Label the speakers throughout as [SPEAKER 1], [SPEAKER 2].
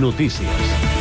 [SPEAKER 1] Notícies.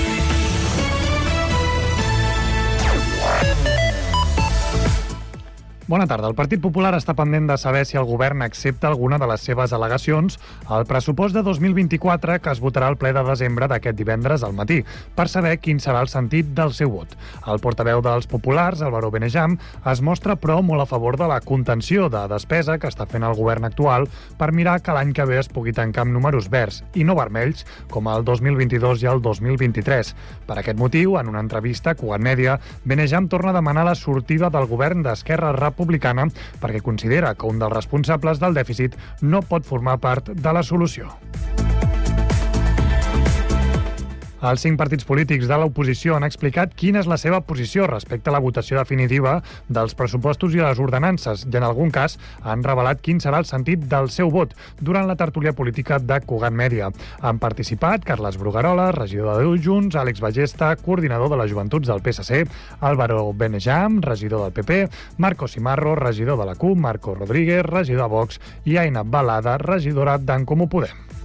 [SPEAKER 2] Bona tarda. El Partit Popular està pendent de saber si el govern accepta alguna de les seves al·legacions al pressupost de 2024 que es votarà al ple de desembre d'aquest divendres al matí, per saber quin serà el sentit del seu vot. El portaveu dels populars, Álvaro Benejam, es mostra, però, molt a favor de la contenció de despesa que està fent el govern actual per mirar que l'any que ve es pugui tancar amb números verds i no vermells, com el 2022 i el 2023. Per aquest motiu, en una entrevista a Cugat Mèdia, Benejam torna a demanar la sortida del govern d'Esquerra Republicana republicana perquè considera que un dels responsables del dèficit no pot formar part de la solució. Els cinc partits polítics de l'oposició han explicat quina és la seva posició respecte a la votació definitiva dels pressupostos i les ordenances i, en algun cas, han revelat quin serà el sentit del seu vot durant la tertúlia política de Cugat Mèdia. Han participat Carles Brugarola, regidor de Junts, Àlex Bagesta, coordinador de les joventuts del PSC, Álvaro Benejam, regidor del PP, Marco Simarro, regidor de la CUP, Marco Rodríguez, regidor de Vox i Aina Balada, regidora d'en Comú Podem.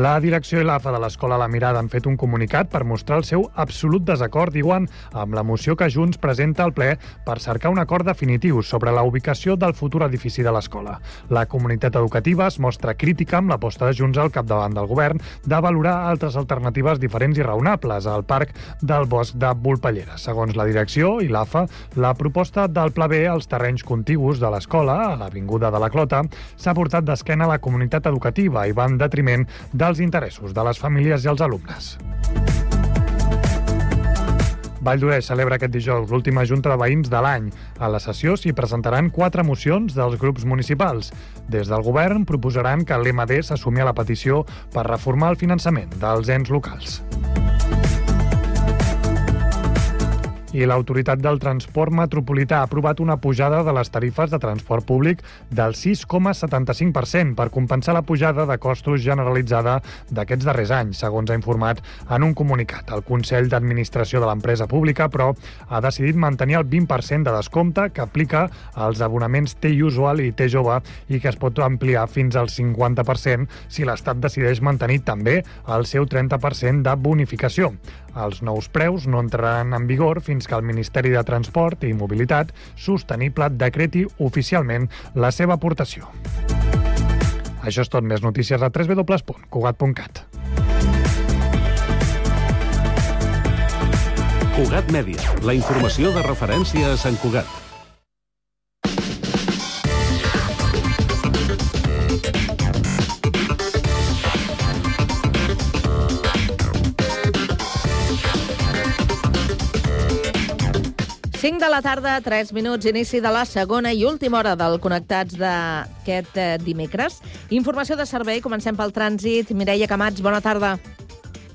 [SPEAKER 2] La direcció i l'AFA de l'Escola La Mirada han fet un comunicat per mostrar el seu absolut desacord, diuen, amb la moció que Junts presenta al ple per cercar un acord definitiu sobre la ubicació del futur edifici de l'escola. La comunitat educativa es mostra crítica amb l'aposta de Junts al capdavant del govern de valorar altres alternatives diferents i raonables al parc del bosc de Volpellera. Segons la direcció i l'AFA, la proposta del Pla B als terrenys contigus de l'escola, a l'Avinguda de la Clota, s'ha portat d'esquena a la comunitat educativa i va en detriment dels interessos de les famílies i els alumnes. Valldoreix celebra aquest dijous l'última junta de veïns de l'any. A la sessió s'hi presentaran quatre mocions dels grups municipals. Des del govern proposaran que l'MD s'assumi a la petició per reformar el finançament dels ens locals. I l'Autoritat del Transport Metropolità ha aprovat una pujada de les tarifes de transport públic del 6,75% per compensar la pujada de costos generalitzada d'aquests darrers anys, segons ha informat en un comunicat. El Consell d'Administració de l'empresa pública, però, ha decidit mantenir el 20% de descompte que aplica als abonaments T-Usual i T-Jove i que es pot ampliar fins al 50% si l'Estat decideix mantenir també el seu 30% de bonificació. Els nous preus no entraran en vigor fins que el Ministeri de Transport i Mobilitat Sostenible decreti oficialment la seva aportació. Això és tot. Més notícies a www.cugat.cat.
[SPEAKER 1] Cugat Mèdia, la informació de referència a Sant Cugat.
[SPEAKER 3] 5 de la tarda, 3 minuts, inici de la segona i última hora del Connectats d'aquest eh, dimecres. Informació de servei, comencem pel trànsit. Mireia Camats, bona tarda.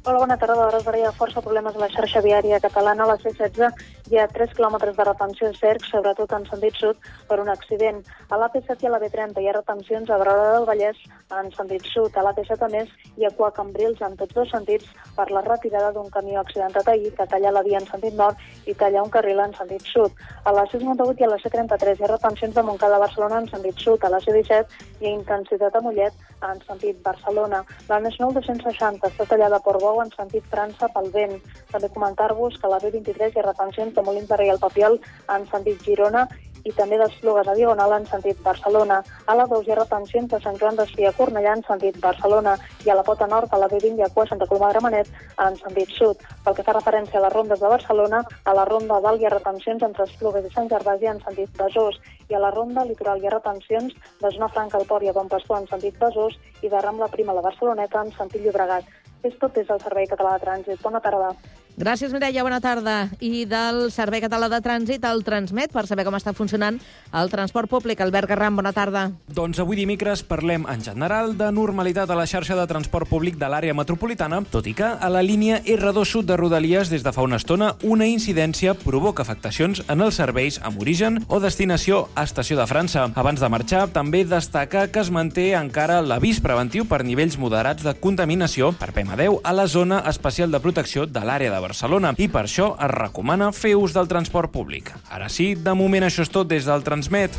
[SPEAKER 4] Hola, bona tarda. Hores d'ara hi ha força problemes a la xarxa viària catalana. A la C-16 hi ha 3 quilòmetres de retenció en cerc, sobretot en sentit sud, per un accident. A l'AP7 i a la B30 hi ha retencions a Brada del Vallès en sentit sud. A l'AP7, a més, hi ha cua Cambrils en tots dos sentits per la retirada d'un camió accidentat ahir que talla la via en sentit nord i talla un carril en sentit sud. A la C58 i a la C33 hi ha retencions de Montcada a Barcelona en sentit sud. A la C17 hi ha intensitat a Mollet en sentit Barcelona. La 9 260 està tallada a Portbou en sentit França pel vent. També comentar-vos que la B23 hi ha retencions de Molins de Rei al Papiol en sentit Girona i també d'Esplugues a Diagonal en sentit Barcelona. A la 2 hi ha retencions de Sant Joan d'Espí a Cornellà en sentit Barcelona i a la Pota Nord, a la B20 i a Cua Santa Coloma Gramenet en sentit sud. Pel que fa referència a les rondes de Barcelona, a la ronda dalt hi ha retencions entre Esplugues i Sant Gervasi en sentit Besòs i a la ronda litoral hi ha retencions de Zona Franca al Port i a Bon Pastor en sentit Besòs i de Rambla Prima a la Barceloneta en sentit Llobregat. És tot des del Servei Català de Trànsit. Bona tarda.
[SPEAKER 3] Gràcies, Mireia, bona tarda. I del Servei Català de Trànsit, el Transmet, per saber com està funcionant el transport públic. Albert Garram, bona tarda.
[SPEAKER 5] Doncs avui dimecres parlem en general de normalitat a la xarxa de transport públic de l'àrea metropolitana, tot i que a la línia R2 Sud de Rodalies des de fa una estona una incidència provoca afectacions en els serveis amb origen o destinació a Estació de França. Abans de marxar, també destaca que es manté encara l'avís preventiu per nivells moderats de contaminació per PM10 a la zona especial de protecció de l'àrea de Barcelona i per això es recomana fer ús del transport públic. Ara sí, de moment això és tot des del Transmet.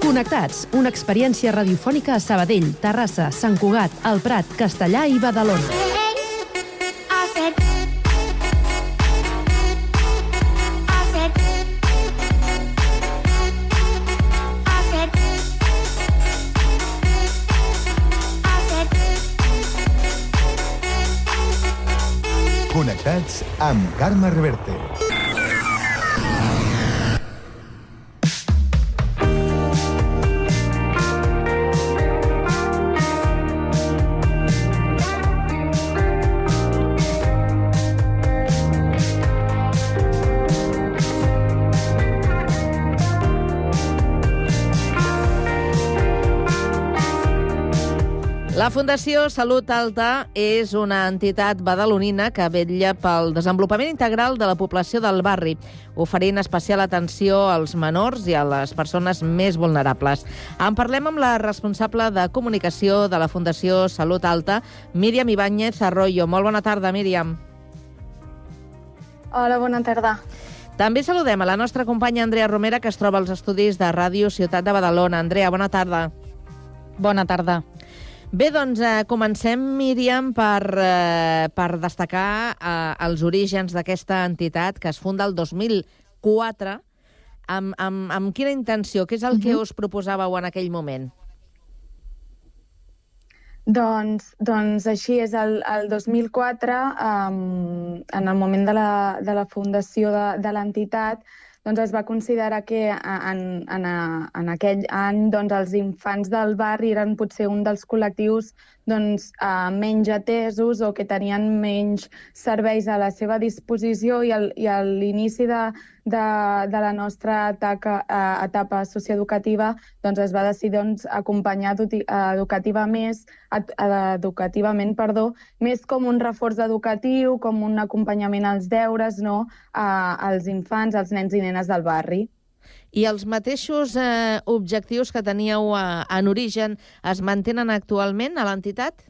[SPEAKER 6] Connectats, una experiència radiofònica a Sabadell, Terrassa, Sant Cugat, El Prat, Castellà i Badalona.
[SPEAKER 7] Reverte.
[SPEAKER 3] La Fundació Salut Alta és una entitat badalonina que vetlla pel desenvolupament integral de la població del barri, oferint especial atenció als menors i a les persones més vulnerables. En parlem amb la responsable de comunicació de la Fundació Salut Alta, Míriam Ibáñez Arroyo. Molt bona tarda, Míriam.
[SPEAKER 4] Hola, bona tarda.
[SPEAKER 3] També saludem a la nostra companya Andrea Romera, que es troba als estudis de Ràdio Ciutat de Badalona. Andrea, bona tarda.
[SPEAKER 8] Bona tarda.
[SPEAKER 3] Bé, doncs eh, comencem, Míriam, per, eh, per destacar eh, els orígens d'aquesta entitat que es funda el 2004. Amb, amb, amb quina intenció? Què és el uh -huh. que us proposàveu en aquell moment?
[SPEAKER 8] Doncs, doncs així és, el, el 2004, um, en el moment de la, de la fundació de, de l'entitat, doncs es va considerar que en, en, en aquell any doncs, els infants del barri eren potser un dels col·lectius doncs, uh, menys atesos o que tenien menys serveis a la seva disposició i, el, i a l'inici de, de, de la nostra etapa, uh, etapa socioeducativa doncs, es va decidir doncs, acompanyar educativa més, educativament perdó, més com un reforç educatiu, com un acompanyament als deures no? uh, als infants, als nens i nenes del barri.
[SPEAKER 3] I els mateixos eh, objectius que teníeu eh, en origen es mantenen actualment a l'entitat?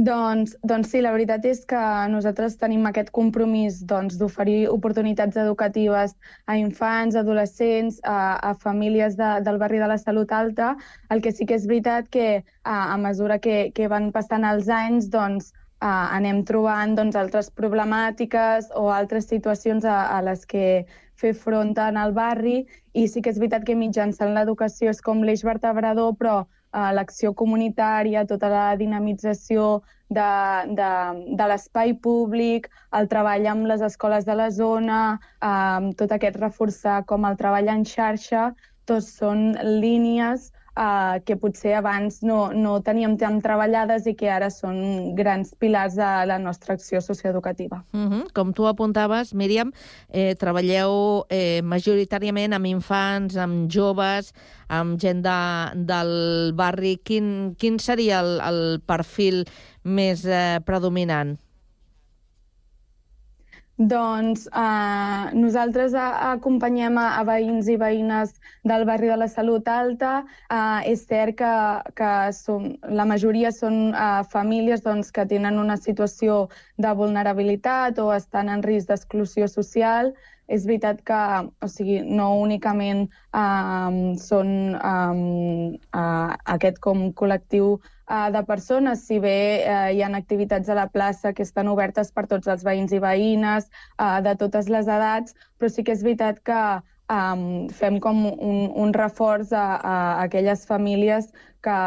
[SPEAKER 8] Doncs, doncs sí, la veritat és que nosaltres tenim aquest compromís doncs, d'oferir doncs, oportunitats educatives a infants, adolescents, a, a famílies de, del barri de la Salut Alta. El que sí que és veritat que a, a mesura que, que van passant els anys, doncs, a, anem trobant doncs, altres problemàtiques o altres situacions a, a les que fer front en el barri i sí que és veritat que mitjançant l'educació és com l'eix vertebrador, però eh, l'acció comunitària, tota la dinamització de, de, de l'espai públic, el treball amb les escoles de la zona, eh, tot aquest reforçar com el treball en xarxa, tots són línies uh, que potser abans no, no teníem tan treballades i que ara són grans pilars de la nostra acció socioeducativa.
[SPEAKER 3] Uh -huh. Com tu apuntaves, Míriam, eh, treballeu eh, majoritàriament amb infants, amb joves, amb gent de, del barri. Quin, quin seria el, el perfil més eh, predominant?
[SPEAKER 8] Doncs eh, nosaltres acompanyem a, a veïns i veïnes del barri de la Salut Alta. Eh, és cert que, que som, la majoria són eh, famílies doncs, que tenen una situació de vulnerabilitat o estan en risc d'exclusió social. És veritat que o sigui, no únicament eh, són eh, eh, aquest com col·lectiu de persones, si bé eh, hi ha activitats a la plaça que estan obertes per tots els veïns i veïnes, eh, de totes les edats, però sí que és veritat que um, fem com un, un reforç a, a aquelles famílies que,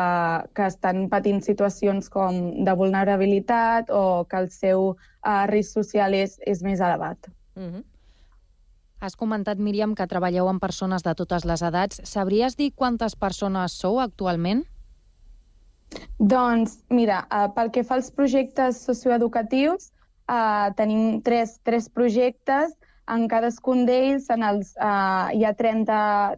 [SPEAKER 8] que estan patint situacions com de vulnerabilitat o que el seu uh, risc social és, és més elevat. Mm -hmm.
[SPEAKER 9] Has comentat, Míriam, que treballeu amb persones de totes les edats. Sabries dir quantes persones sou actualment?
[SPEAKER 8] Doncs, mira, uh, pel que fa als projectes socioeducatius, uh, tenim tres, tres projectes. En cadascun d'ells uh, hi ha 30,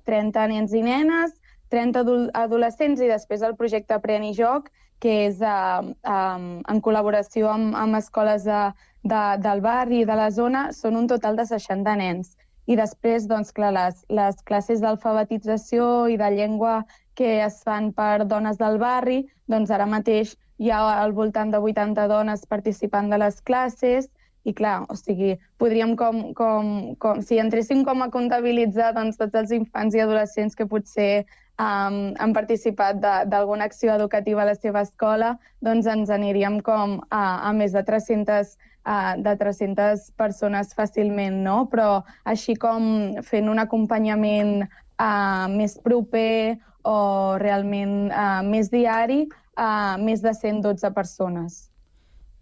[SPEAKER 8] 30 nens i nenes, 30 adolescents i després el projecte Apren i Joc, que és uh, um, en col·laboració amb, amb escoles de, de, del barri i de la zona, són un total de 60 nens. I després, doncs, clar, les, les classes d'alfabetització i de llengua que es fan per dones del barri, doncs ara mateix hi ha al voltant de 80 dones participant de les classes i clar, o sigui, podríem com, com, com si entréssim com a comptabilitzar doncs, tots els infants i adolescents que potser um, han participat d'alguna acció educativa a la seva escola, doncs ens aniríem com a, a més de 300 uh, de 300 persones fàcilment, no? Però així com fent un acompanyament uh, més proper o realment uh, més diari, uh, més de 112 persones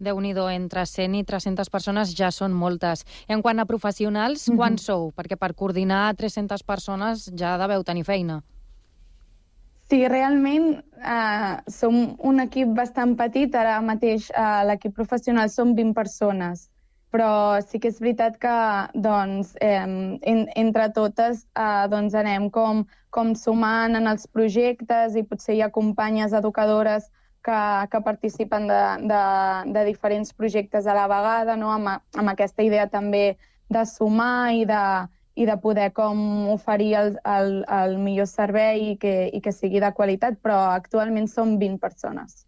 [SPEAKER 9] déu nhi entre 100 i 300 persones ja són moltes. En quant a professionals, mm -hmm. quants sou? Perquè per coordinar 300 persones ja deveu tenir feina.
[SPEAKER 8] Sí, realment eh, som un equip bastant petit. Ara mateix eh, l'equip professional som 20 persones, però sí que és veritat que doncs, eh, en, entre totes eh, doncs anem com, com sumant en els projectes i potser hi ha companyes educadores que, que participen de, de, de diferents projectes a la vegada, no? amb, amb aquesta idea també de sumar i de, i de poder com oferir el, el, el millor servei i que, i que sigui de qualitat, però actualment som 20 persones.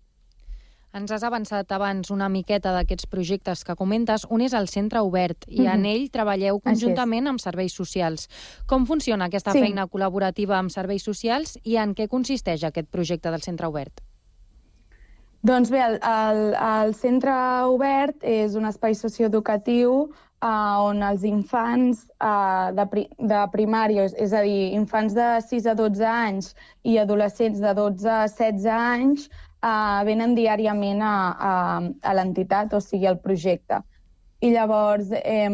[SPEAKER 9] Ens has avançat abans una miqueta d'aquests projectes que comentes. Un és el Centre Obert i mm -hmm. en ell treballeu conjuntament amb serveis socials. Com funciona aquesta sí. feina col·laborativa amb serveis socials i en què consisteix aquest projecte del Centre Obert?
[SPEAKER 8] Doncs bé, el, el, el Centre Obert és un espai socioeducatiu uh, on els infants uh, de, pri, de primària, és, és a dir, infants de 6 a 12 anys i adolescents de 12 a 16 anys, uh, venen diàriament a, a, a l'entitat, o sigui, al projecte. I llavors eh,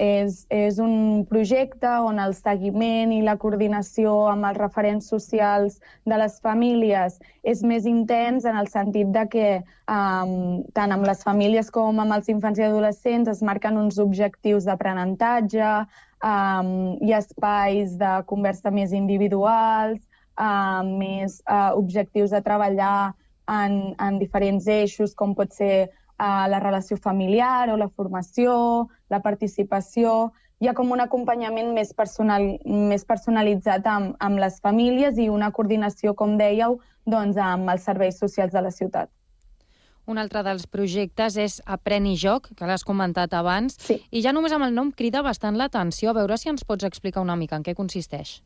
[SPEAKER 8] és, és un projecte on el seguiment i la coordinació amb els referents socials de les famílies és més intens en el sentit de que eh, tant amb les famílies com amb els infants i adolescents es marquen uns objectius d'aprenentatge, eh, ha espais de conversa més individuals, eh, més eh, objectius de treballar en, en diferents eixos, com pot ser a la relació familiar o la formació, la participació. Hi ha com un acompanyament més, personal, més personalitzat amb, amb les famílies i una coordinació, com dèieu, doncs, amb els serveis socials de la ciutat.
[SPEAKER 9] Un altre dels projectes és Aprèn i Joc, que l'has comentat abans,
[SPEAKER 8] sí.
[SPEAKER 9] i ja només amb el nom crida bastant l'atenció. A veure si ens pots explicar una mica en què consisteix.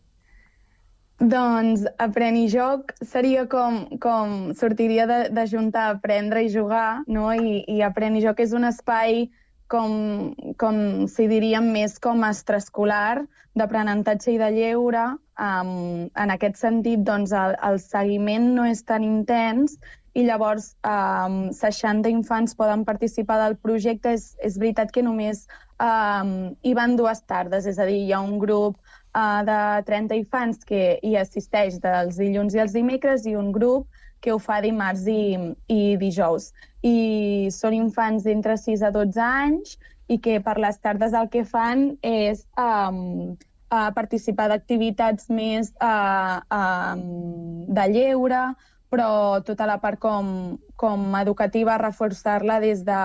[SPEAKER 8] Doncs apreni joc seria com, com sortiria de, de juntar aprendre i jugar, no? I, i apreni joc és un espai com, com si diríem més com extraescolar d'aprenentatge i de lleure. Um, en aquest sentit, doncs, el, el seguiment no és tan intens i llavors um, 60 infants poden participar del projecte. És, és veritat que només um, hi van dues tardes, és a dir, hi ha un grup uh, de 30 infants que hi assisteix dels dilluns i els dimecres i un grup que ho fa dimarts i, i dijous. I són infants d'entre 6 a 12 anys i que per les tardes el que fan és um, uh, participar d'activitats més uh, um, de lleure, però tota la part com, com educativa, reforçar-la des, de,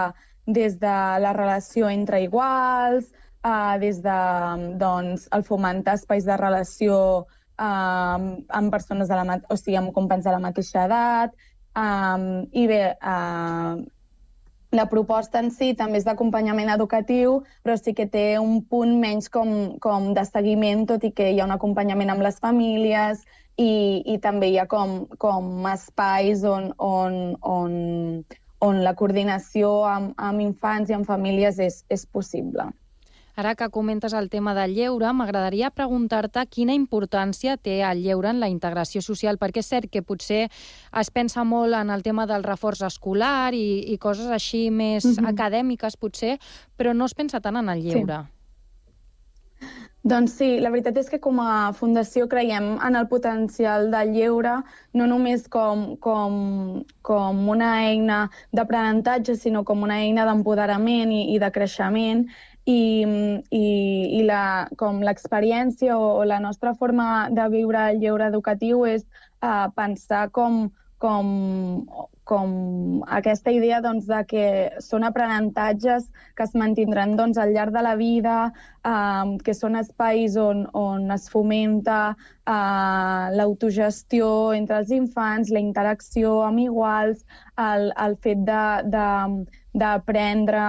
[SPEAKER 8] des de la relació entre iguals, uh, des de doncs, el fomentar espais de relació uh, amb persones de la, o sigui, amb companys de la mateixa edat, um, i bé, uh, la proposta en si també és d'acompanyament educatiu, però sí que té un punt menys com, com de seguiment, tot i que hi ha un acompanyament amb les famílies i, i també hi ha com, com espais on, on, on, on la coordinació amb, amb infants i amb famílies és, és possible.
[SPEAKER 9] Ara que comentes el tema del lleure, m'agradaria preguntar-te quina importància té el lleure en la integració social, perquè és cert que potser es pensa molt en el tema del reforç escolar i, i coses així més mm -hmm. acadèmiques, potser, però no es pensa tant en el lleure.
[SPEAKER 8] Sí. Doncs sí, la veritat és que com a fundació creiem en el potencial del lleure, no només com, com, com una eina d'aprenentatge, sinó com una eina d'empoderament i, i de creixement, i, i, i la, com l'experiència o, o la nostra forma de viure el lleure educatiu és uh, pensar com, com, com aquesta idea doncs, de que són aprenentatges que es mantindran doncs, al llarg de la vida, uh, que són espais on, on es fomenta uh, l'autogestió entre els infants, la interacció amb iguals, el, el fet d'aprendre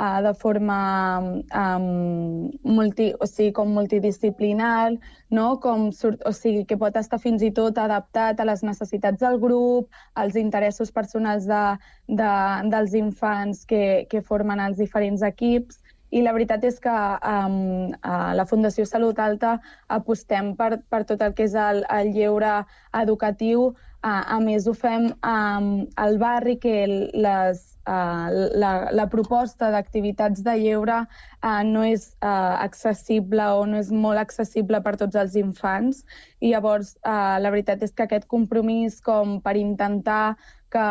[SPEAKER 8] uh, de forma um, multi, o sigui, com multidisciplinar, no? com surt, o sigui, que pot estar fins i tot adaptat a les necessitats del grup, als interessos personals de, de, dels infants que, que formen els diferents equips, i la veritat és que um, a la Fundació Salut Alta apostem per, per tot el que és el, el lleure educatiu. Uh, a més, ho fem um, al barri, que les, uh, la, la proposta d'activitats de lleure uh, no és uh, accessible o no és molt accessible per tots els infants. I llavors, uh, la veritat és que aquest compromís com per intentar que,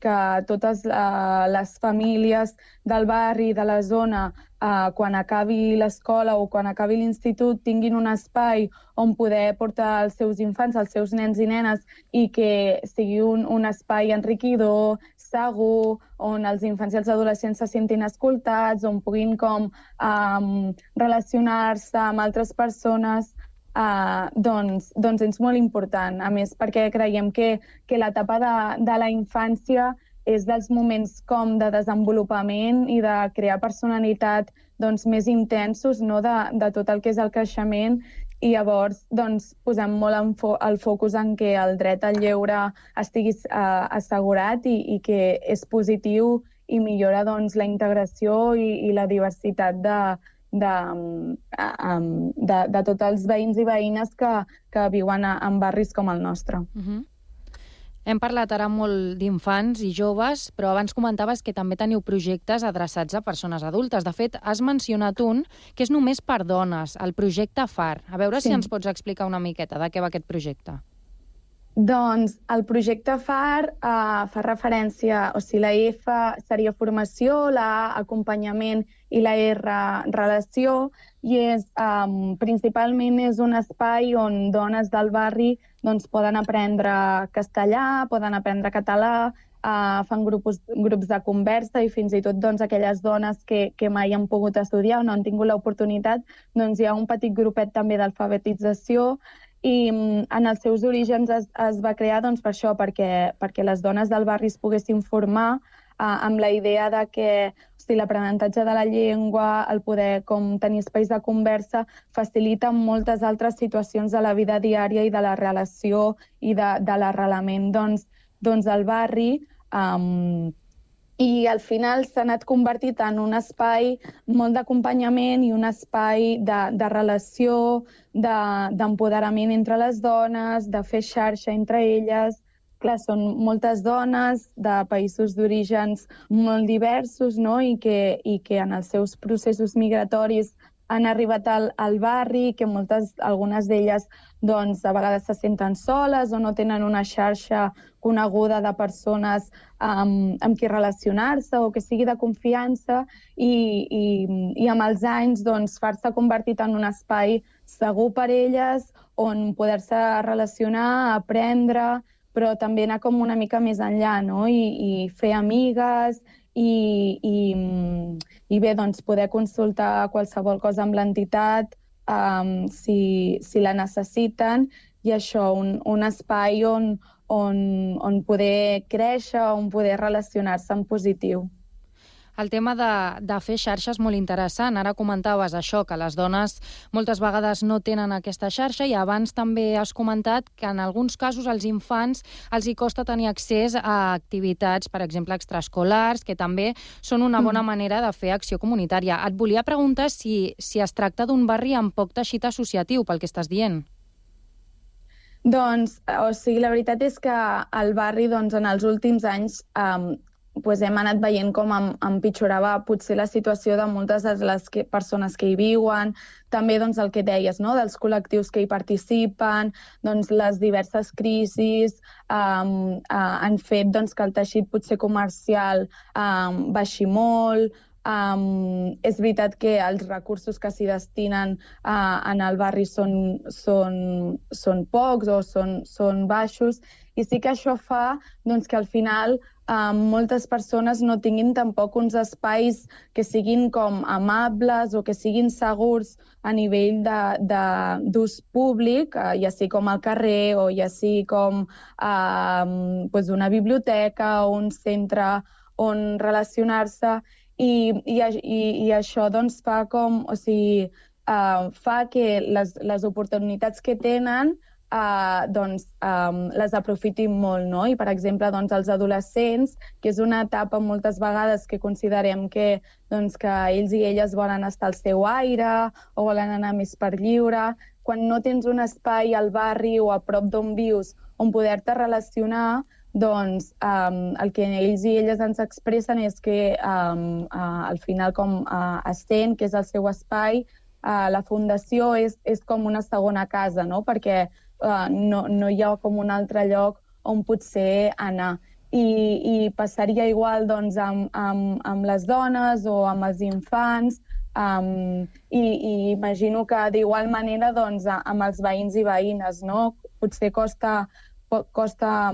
[SPEAKER 8] que totes uh, les famílies del barri, de la zona, uh, quan acabi l'escola o quan acabi l'institut, tinguin un espai on poder portar els seus infants, els seus nens i nenes, i que sigui un, un espai enriquidor, segur, on els infants i els adolescents se sentin escoltats, on puguin com um, relacionar-se amb altres persones, Uh, doncs, doncs és molt important, a més perquè creiem que, que l'etapa de, de la infància és dels moments com de desenvolupament i de crear personalitat doncs, més intensos no? de, de tot el que és el creixement i llavors doncs, posem molt en fo el focus en que el dret al lleure estigui uh, assegurat i, i que és positiu i millora doncs, la integració i, i la diversitat de, de, de, de tots els veïns i veïnes que, que viuen a, en barris com el nostre. Uh
[SPEAKER 9] mhm. -huh. Hem parlat ara molt d'infants i joves, però abans comentaves que també teniu projectes adreçats a persones adultes. De fet, has mencionat un que és només per dones, el projecte FAR. A veure sí. si ens pots explicar una miqueta de què va aquest projecte.
[SPEAKER 8] Doncs el projecte FAR uh, fa referència, o sigui, la F seria formació, la A acompanyament i la R relació, i és, um, principalment és un espai on dones del barri doncs, poden aprendre castellà, poden aprendre català, uh, fan grups, grups de conversa i fins i tot doncs, aquelles dones que, que mai han pogut estudiar o no han tingut l'oportunitat, doncs hi ha un petit grupet també d'alfabetització i mm, en els seus orígens es, es va crear doncs, per això, perquè, perquè les dones del barri es poguessin formar eh, amb la idea de que sigui, l'aprenentatge de la llengua, el poder com tenir espais de conversa, facilita moltes altres situacions de la vida diària i de la relació i de, de l'arrelament doncs, doncs, al barri. Um, i al final s'ha anat convertit en un espai molt d'acompanyament i un espai de, de relació, d'empoderament de, entre les dones, de fer xarxa entre elles. Clar, són moltes dones de països d'orígens molt diversos no? I, que, i que en els seus processos migratoris han arribat al, al barri, que moltes, algunes d'elles doncs, a vegades se senten soles o no tenen una xarxa coneguda de persones amb, amb qui relacionar-se o que sigui de confiança i, i, i amb els anys doncs, far-se convertit en un espai segur per elles on poder-se relacionar, aprendre, però també anar com una mica més enllà no? I, i fer amigues i, i, i bé, doncs, poder consultar qualsevol cosa amb l'entitat um, si, si la necessiten i això, un, un espai on, on, on poder créixer, on poder relacionar-se en positiu.
[SPEAKER 9] El tema de, de fer xarxa és molt interessant. Ara comentaves això, que les dones moltes vegades no tenen aquesta xarxa i abans també has comentat que en alguns casos als infants els hi costa tenir accés a activitats, per exemple, extraescolars, que també són una bona mm. manera de fer acció comunitària. Et volia preguntar si, si es tracta d'un barri amb poc teixit associatiu, pel que estàs dient.
[SPEAKER 8] Doncs, o sigui, la veritat és que el barri, doncs, en els últims anys um, pues hem anat veient com em, empitjorava potser la situació de moltes de les que, persones que hi viuen, també doncs, el que deies, no? dels col·lectius que hi participen, doncs, les diverses crisis um, uh, han fet doncs, que el teixit potser comercial um, baixi molt, Um, és veritat que els recursos que s'hi destinen uh, en el barri són, són, són pocs o són, són baixos i sí que això fa doncs, que al final uh, moltes persones no tinguin tampoc uns espais que siguin com amables o que siguin segurs a nivell d'ús públic, uh, ja sigui com al carrer o ja sigui com uh, pues una biblioteca o un centre on relacionar-se. I, i, i, i això doncs, fa com, o sigui, uh, fa que les, les oportunitats que tenen uh, doncs, um, les aprofitin molt, no? I, per exemple, doncs, els adolescents, que és una etapa moltes vegades que considerem que, doncs, que ells i elles volen estar al seu aire o volen anar més per lliure, quan no tens un espai al barri o a prop d'on vius on poder-te relacionar, doncs um, el que ells i elles ens expressen és que um, uh, al final com uh, es sent que és el seu espai, uh, la fundació és, és com una segona casa, no? perquè uh, no, no hi ha com un altre lloc on potser anar. I, i passaria igual doncs, amb, amb, amb les dones o amb els infants, um, i, i imagino que d'igual manera doncs, amb els veïns i veïnes. No? Potser costa, costa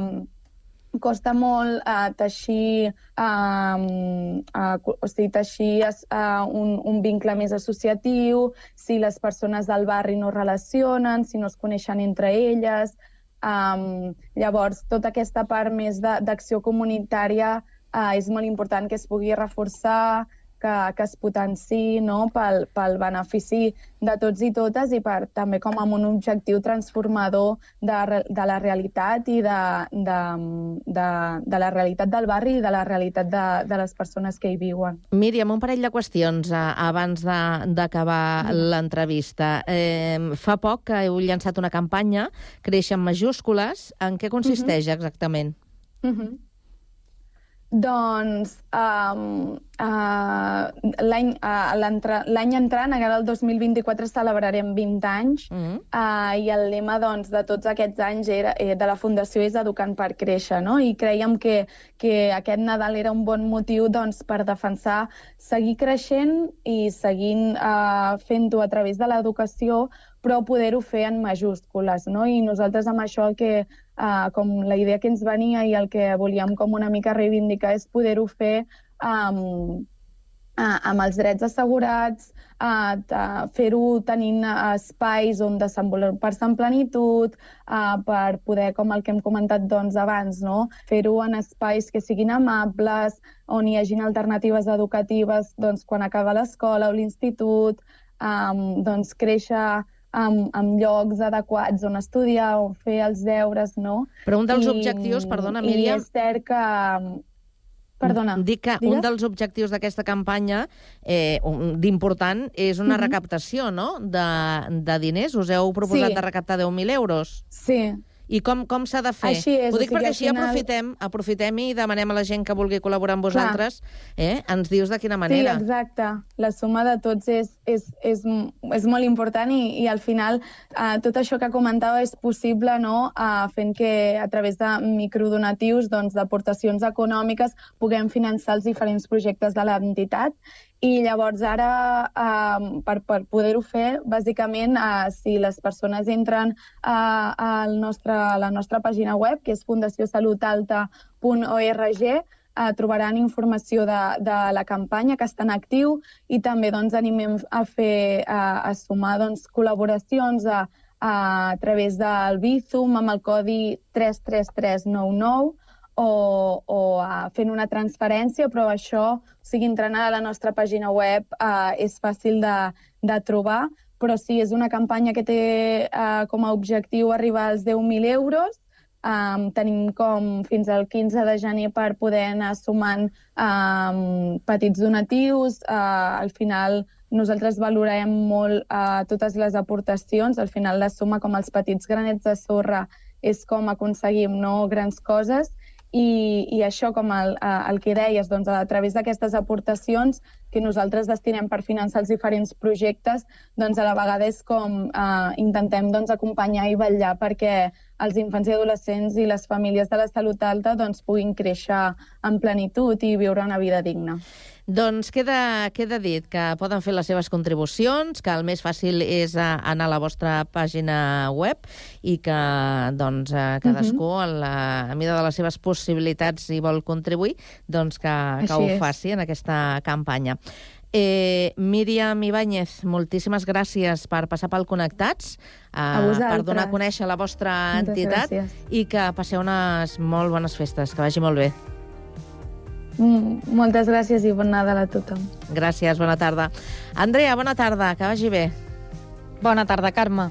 [SPEAKER 8] costa molt uh, teixir, uh, uh, o sigui, teixir uh, un, un vincle més associatiu, si les persones del barri no relacionen, si no es coneixen entre elles. Um, llavors, tota aquesta part més d'acció comunitària uh, és molt important que es pugui reforçar, que, que es potenciï no? pel, pel benefici de tots i totes i per, també com amb un objectiu transformador de, de la realitat i de, de, de, de la realitat del barri i de la realitat de, de les persones que hi viuen.
[SPEAKER 3] Míriam, un parell de qüestions eh, abans d'acabar mm. l'entrevista. Eh, fa poc que heu llançat una campanya, Creix en majúscules. En què consisteix mm -hmm. exactament?
[SPEAKER 8] Mm -hmm. Doncs um, uh, l'any uh, entrant, ara el 2024, celebrarem 20 anys mm -hmm. uh, i el lema doncs, de tots aquests anys era, eh, de la Fundació és Educant per Créixer, no? i creiem que, que aquest Nadal era un bon motiu doncs, per defensar seguir creixent i seguint uh, fent-ho a través de l'educació, però poder-ho fer en majúscules. No? I nosaltres amb això el que uh, com la idea que ens venia i el que volíem com una mica reivindicar és poder-ho fer um, uh, amb els drets assegurats, uh, fer-ho tenint uh, espais on desenvolupar-se en plenitud, uh, per poder, com el que hem comentat doncs, abans, no? fer-ho en espais que siguin amables, on hi hagin alternatives educatives doncs, quan acaba l'escola o l'institut, um, doncs, créixer amb, amb llocs adequats on estudiar, on fer els deures, no?
[SPEAKER 3] Però un dels I, objectius, perdona, Míriam...
[SPEAKER 8] I és cert que... Perdona.
[SPEAKER 3] Dic que digues? un dels objectius d'aquesta campanya eh, d'important és una mhm. -huh. recaptació no? de, de diners. Us heu proposat sí. de recaptar 10.000 euros.
[SPEAKER 8] Sí,
[SPEAKER 3] i com, com s'ha de fer?
[SPEAKER 8] Així és.
[SPEAKER 3] Ho dic perquè així final... aprofitem, aprofitem i demanem a la gent que vulgui col·laborar amb vosaltres, eh? ens dius de quina manera.
[SPEAKER 8] Sí, exacte. La suma de tots és, és, és, és molt important i, i al final eh, tot això que comentava és possible no? eh, fent que a través de microdonatius, doncs, d'aportacions econòmiques, puguem finançar els diferents projectes de l'entitat i llavors ara, uh, per, per poder-ho fer, bàsicament, uh, si les persones entren uh, al nostre, a la nostra pàgina web, que és fundaciosalutalta.org, uh, trobaran informació de, de la campanya que està en actiu i també doncs, animem a fer uh, a sumar doncs, col·laboracions a, a, a través del Bizum amb el codi 33399 o, o uh, fent una transferència, però això, o sigui, entrant a la nostra pàgina web uh, és fàcil de, de trobar, però sí, és una campanya que té uh, com a objectiu arribar als 10.000 euros, um, tenim com fins al 15 de gener per poder anar sumant um, petits donatius. Uh, al final nosaltres valorem molt uh, totes les aportacions. Al final la suma com els petits granets de sorra és com aconseguim no, grans coses i, i això, com el, el que deies, doncs, a través d'aquestes aportacions que nosaltres destinem per finançar els diferents projectes, doncs a la vegada és com eh, intentem doncs, acompanyar i vetllar perquè els infants i adolescents i les famílies de la salut alta doncs, puguin créixer en plenitud i viure una vida digna.
[SPEAKER 3] Doncs queda, queda dit que poden fer les seves contribucions, que el més fàcil és eh, anar a la vostra pàgina web i que doncs, eh, cadascú, uh -huh. a, la, a mida de les seves possibilitats, si vol contribuir, doncs que, que ho és. faci en aquesta campanya. Eh, Míriam Ibáñez, moltíssimes gràcies per passar pel Connectats,
[SPEAKER 8] eh,
[SPEAKER 3] per donar a conèixer la vostra Moltes entitat gràcies. i que passeu unes molt bones festes. Que vagi molt bé.
[SPEAKER 8] Mm, moltes gràcies i bon Nadal a tothom.
[SPEAKER 3] Gràcies, bona tarda. Andrea, bona tarda, que vagi bé.
[SPEAKER 9] Bona tarda, Carme.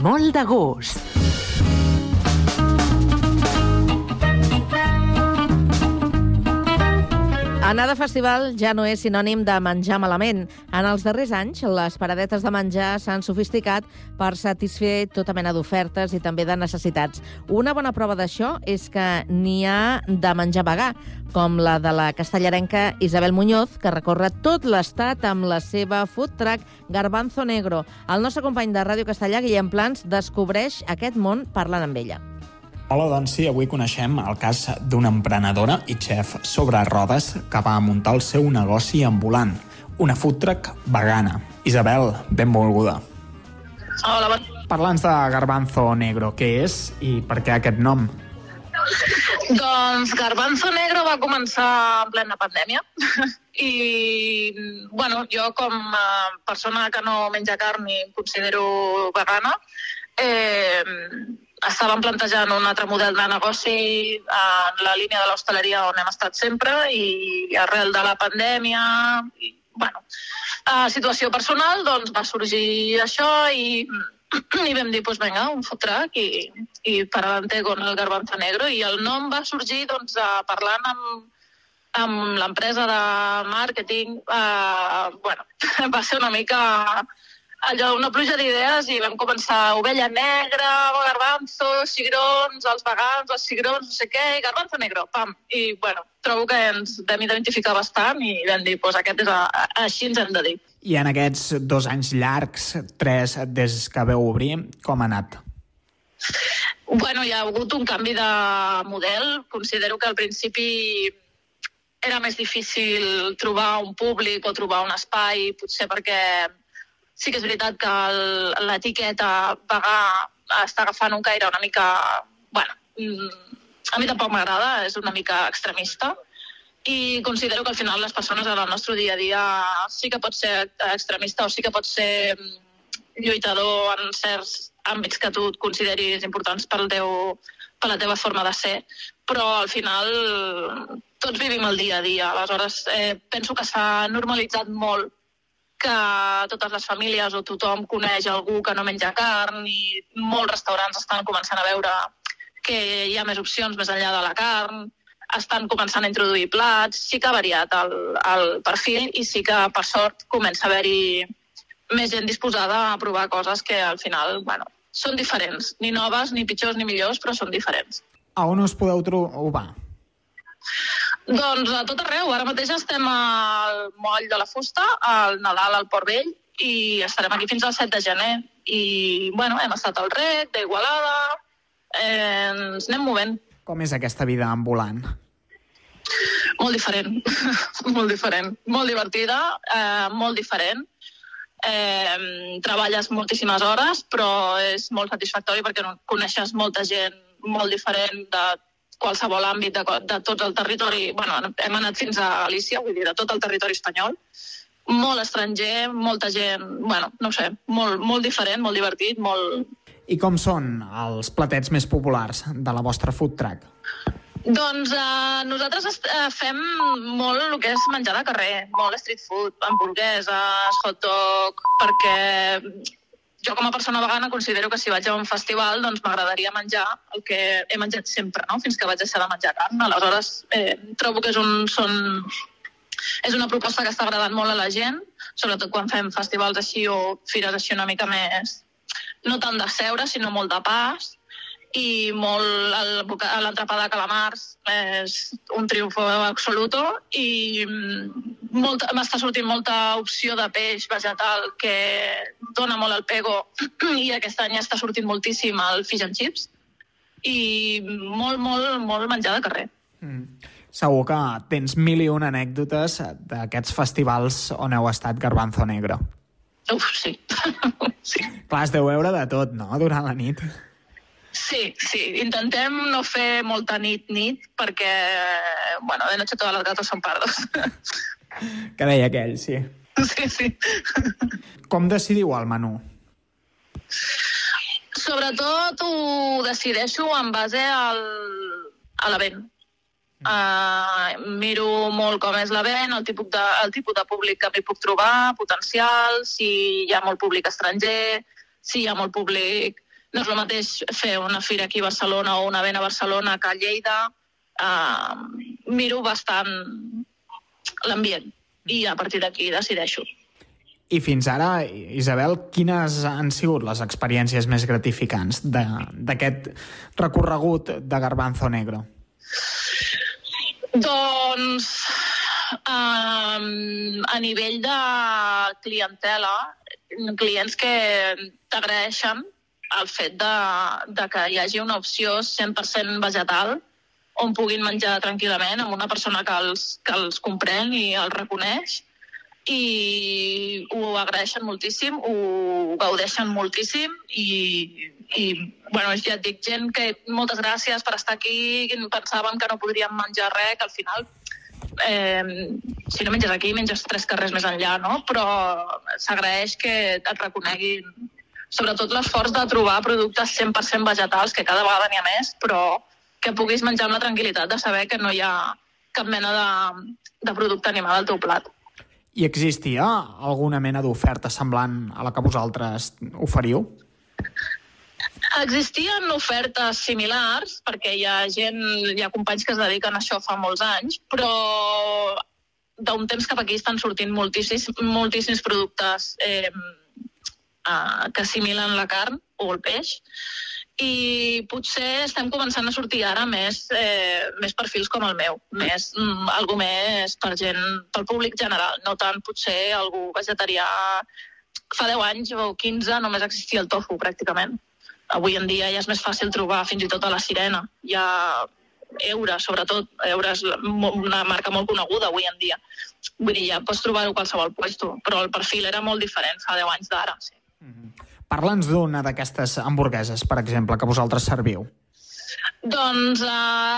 [SPEAKER 10] Molt de gust.
[SPEAKER 3] Anar de festival ja no és sinònim de menjar malament. En els darrers anys, les paradetes de menjar s'han sofisticat per satisfer tota mena d'ofertes i també de necessitats. Una bona prova d'això és que n'hi ha de menjar vegà, com la de la castellarenca Isabel Muñoz, que recorre tot l'estat amb la seva food truck Garbanzo Negro. El nostre company de Ràdio Castellà, Guillem Plans, descobreix aquest món parlant amb ella.
[SPEAKER 11] Hola, doncs sí, avui coneixem el cas d'una emprenedora i xef sobre rodes que va muntar el seu negoci ambulant, una food truck vegana. Isabel, benvolguda.
[SPEAKER 12] Hola, bon...
[SPEAKER 11] Parla'ns de Garbanzo Negro, què és i per què aquest nom?
[SPEAKER 12] Doncs Garbanzo Negro va començar en plena pandèmia i, bueno, jo com a persona que no menja carn i considero vegana, eh, estàvem plantejant un altre model de negoci en la línia de l'hostaleria on hem estat sempre i arrel de la pandèmia i, bueno, a situació personal doncs va sorgir això i, i vam dir, pues venga, un food truck i, i per adelante con el garbanzo negro i el nom va sorgir doncs, parlant amb, amb l'empresa de màrqueting, eh, bueno, va ser una mica allò, una pluja d'idees i vam començar ovella negra, garbanzo, cigrons, els vegans, els cigrons, no sé què, i garbanzo negro, pam. I, bueno, trobo que ens vam identificar bastant i vam dir, pues aquest és a, a, així ens hem de dir.
[SPEAKER 11] I en aquests dos anys llargs, tres des que veu obrir, com ha anat?
[SPEAKER 12] Bueno, hi ha hagut un canvi de model. Considero que al principi era més difícil trobar un públic o trobar un espai, potser perquè sí que és veritat que l'etiqueta vegà està agafant un caire una mica... bueno, mm, a mi tampoc m'agrada, és una mica extremista i considero que al final les persones en el nostre dia a dia sí que pot ser extremista o sí que pot ser mm, lluitador en certs àmbits que tu consideris importants pel teu, per la teva forma de ser, però al final tots vivim el dia a dia. Aleshores, eh, penso que s'ha normalitzat molt que totes les famílies o tothom coneix algú que no menja carn i molts restaurants estan començant a veure que hi ha més opcions més enllà de la carn, estan començant a introduir plats, sí que ha variat el, el perfil i sí que, per sort, comença a haver-hi més gent disposada a provar coses que al final, bueno, són diferents. Ni noves, ni pitjors, ni millors, però són diferents.
[SPEAKER 11] A on us podeu trobar?
[SPEAKER 12] Doncs a tot arreu. Ara mateix estem al Moll de la Fusta, al Nadal, al Port Vell, i estarem aquí fins al 7 de gener. I, bueno, hem estat al Rec, d'Igualada, eh, ens anem movent.
[SPEAKER 11] Com és aquesta vida ambulant?
[SPEAKER 12] Molt diferent, molt diferent. Molt divertida, eh, molt diferent. Eh, treballes moltíssimes hores, però és molt satisfactori perquè coneixes molta gent molt diferent de qualsevol àmbit de, de tot el territori. bueno, hem anat fins a Galícia, vull dir, de tot el territori espanyol. Molt estranger, molta gent, bueno, no sé, molt, molt diferent, molt divertit, molt...
[SPEAKER 11] I com són els platets més populars de la vostra food truck?
[SPEAKER 12] Doncs eh, nosaltres eh, fem molt el que és menjar de carrer, molt street food, hamburgueses, hot dog, perquè jo com a persona vegana considero que si vaig a un festival doncs m'agradaria menjar el que he menjat sempre, no? fins que vaig deixar de menjar carn. Aleshores, eh, trobo que és, un, són, és una proposta que està agradant molt a la gent, sobretot quan fem festivals així o fires així una mica més, no tant de seure, sinó molt de pas, i molt l'entrepà de calamars és un triomfo absoluto i molt, m'està sortint molta opció de peix vegetal que dona molt el pego i aquest any està sortint moltíssim el fish and chips i molt, molt, molt menjar de carrer.
[SPEAKER 11] Mm. Segur que tens mil i una anècdotes d'aquests festivals on heu estat Garbanzo Negro.
[SPEAKER 12] Uf, sí. sí.
[SPEAKER 11] Clar, es deu veure de tot, no?, durant la nit.
[SPEAKER 12] Sí, sí. Intentem no fer molta nit-nit perquè, bueno, de noche todas las gatos son pardos.
[SPEAKER 11] Que deia aquell, sí.
[SPEAKER 12] Sí, sí.
[SPEAKER 11] Com decidiu el menú?
[SPEAKER 12] Sobretot ho decideixo en base al, a l'event. Uh, miro molt com és l'event, el, tipus de, el tipus de públic que m'hi puc trobar, potencial, si hi ha molt públic estranger, si hi ha molt públic no és el mateix fer una fira aquí a Barcelona o una vena a Barcelona que a Lleida. Uh, miro bastant l'ambient i a partir d'aquí decideixo.
[SPEAKER 11] I fins ara, Isabel, quines han sigut les experiències més gratificants d'aquest recorregut de Garbanzo Negro?
[SPEAKER 12] Doncs um, a nivell de clientela, clients que t'agraeixen el fet de, de que hi hagi una opció 100% vegetal on puguin menjar tranquil·lament amb una persona que els, que els comprèn i els reconeix i ho agraeixen moltíssim, ho gaudeixen moltíssim i, i bueno, ja et dic, gent que moltes gràcies per estar aquí, pensàvem que no podríem menjar res, que al final eh, si no menges aquí, menges tres carrers més enllà, no? Però s'agraeix que et reconeguin sobretot l'esforç de trobar productes 100% vegetals, que cada vegada n'hi ha més, però que puguis menjar amb la tranquil·litat de saber que no hi ha cap mena de, de producte animal al teu plat.
[SPEAKER 11] I existia alguna mena d'oferta semblant a la que vosaltres oferiu?
[SPEAKER 12] Existien ofertes similars, perquè hi ha gent, hi ha companys que es dediquen a això fa molts anys, però d'un temps cap aquí estan sortint moltíssims, moltíssims productes eh, que assimilen la carn o el peix i potser estem començant a sortir ara més, eh, més perfils com el meu, més, mm, algú més per gent, pel públic general, no tant potser algú vegetarià. Fa 10 anys o 15 només existia el tofu, pràcticament. Avui en dia ja és més fàcil trobar fins i tot a la sirena. Hi ha Eura, sobretot. Eura és una marca molt coneguda avui en dia. Vull dir, ja pots trobar-ho a qualsevol puesto, però el perfil era molt diferent fa 10 anys d'ara, sí.
[SPEAKER 11] Parla'ns d'una d'aquestes hamburgueses, per exemple, que vosaltres serviu.
[SPEAKER 12] Doncs uh,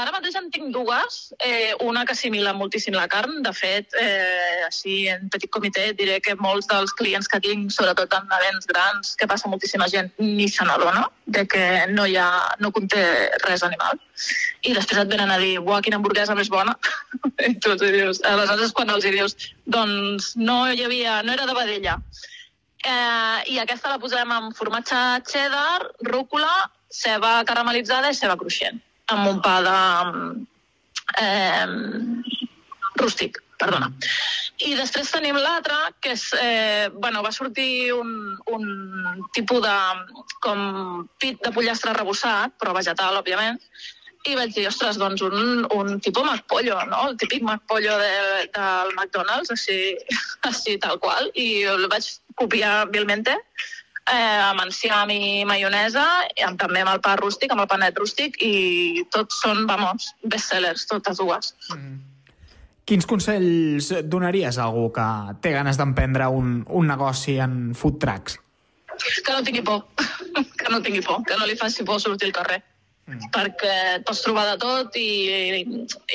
[SPEAKER 12] ara mateix en tinc dues. Eh, una que assimila moltíssim la carn. De fet, eh, així en petit comitè diré que molts dels clients que tinc, sobretot en events grans, que passa moltíssima gent, ni se n'adona de que no, hi ha, no conté res animal. I després et venen a dir, uah, quina hamburguesa més bona. I tu els dius, aleshores quan els dius, doncs no hi havia, no era de vedella Eh, I aquesta la posem amb formatge cheddar, rúcula, ceba caramelitzada i ceba cruixent, amb un pa de... Eh, rústic, perdona. I després tenim l'altra, que és, eh, bueno, va sortir un, un tipus de, com pit de pollastre rebossat, però vegetal, òbviament, i vaig dir, ostres, doncs un, un tipus McPollo, no? El típic McPollo de, del McDonald's, així, així tal qual, i el vaig copiar vilmente, eh, amb enciam i maionesa, i amb, també amb el pa rústic, amb el panet rústic, i tots són, vamos, bestsellers, totes dues. Mm.
[SPEAKER 11] Quins consells donaries a algú que té ganes d'emprendre un, un negoci en food trucks?
[SPEAKER 12] Que no tingui por, que no tingui por, que no li faci por sortir al carrer mm. perquè pots trobar de tot i, i,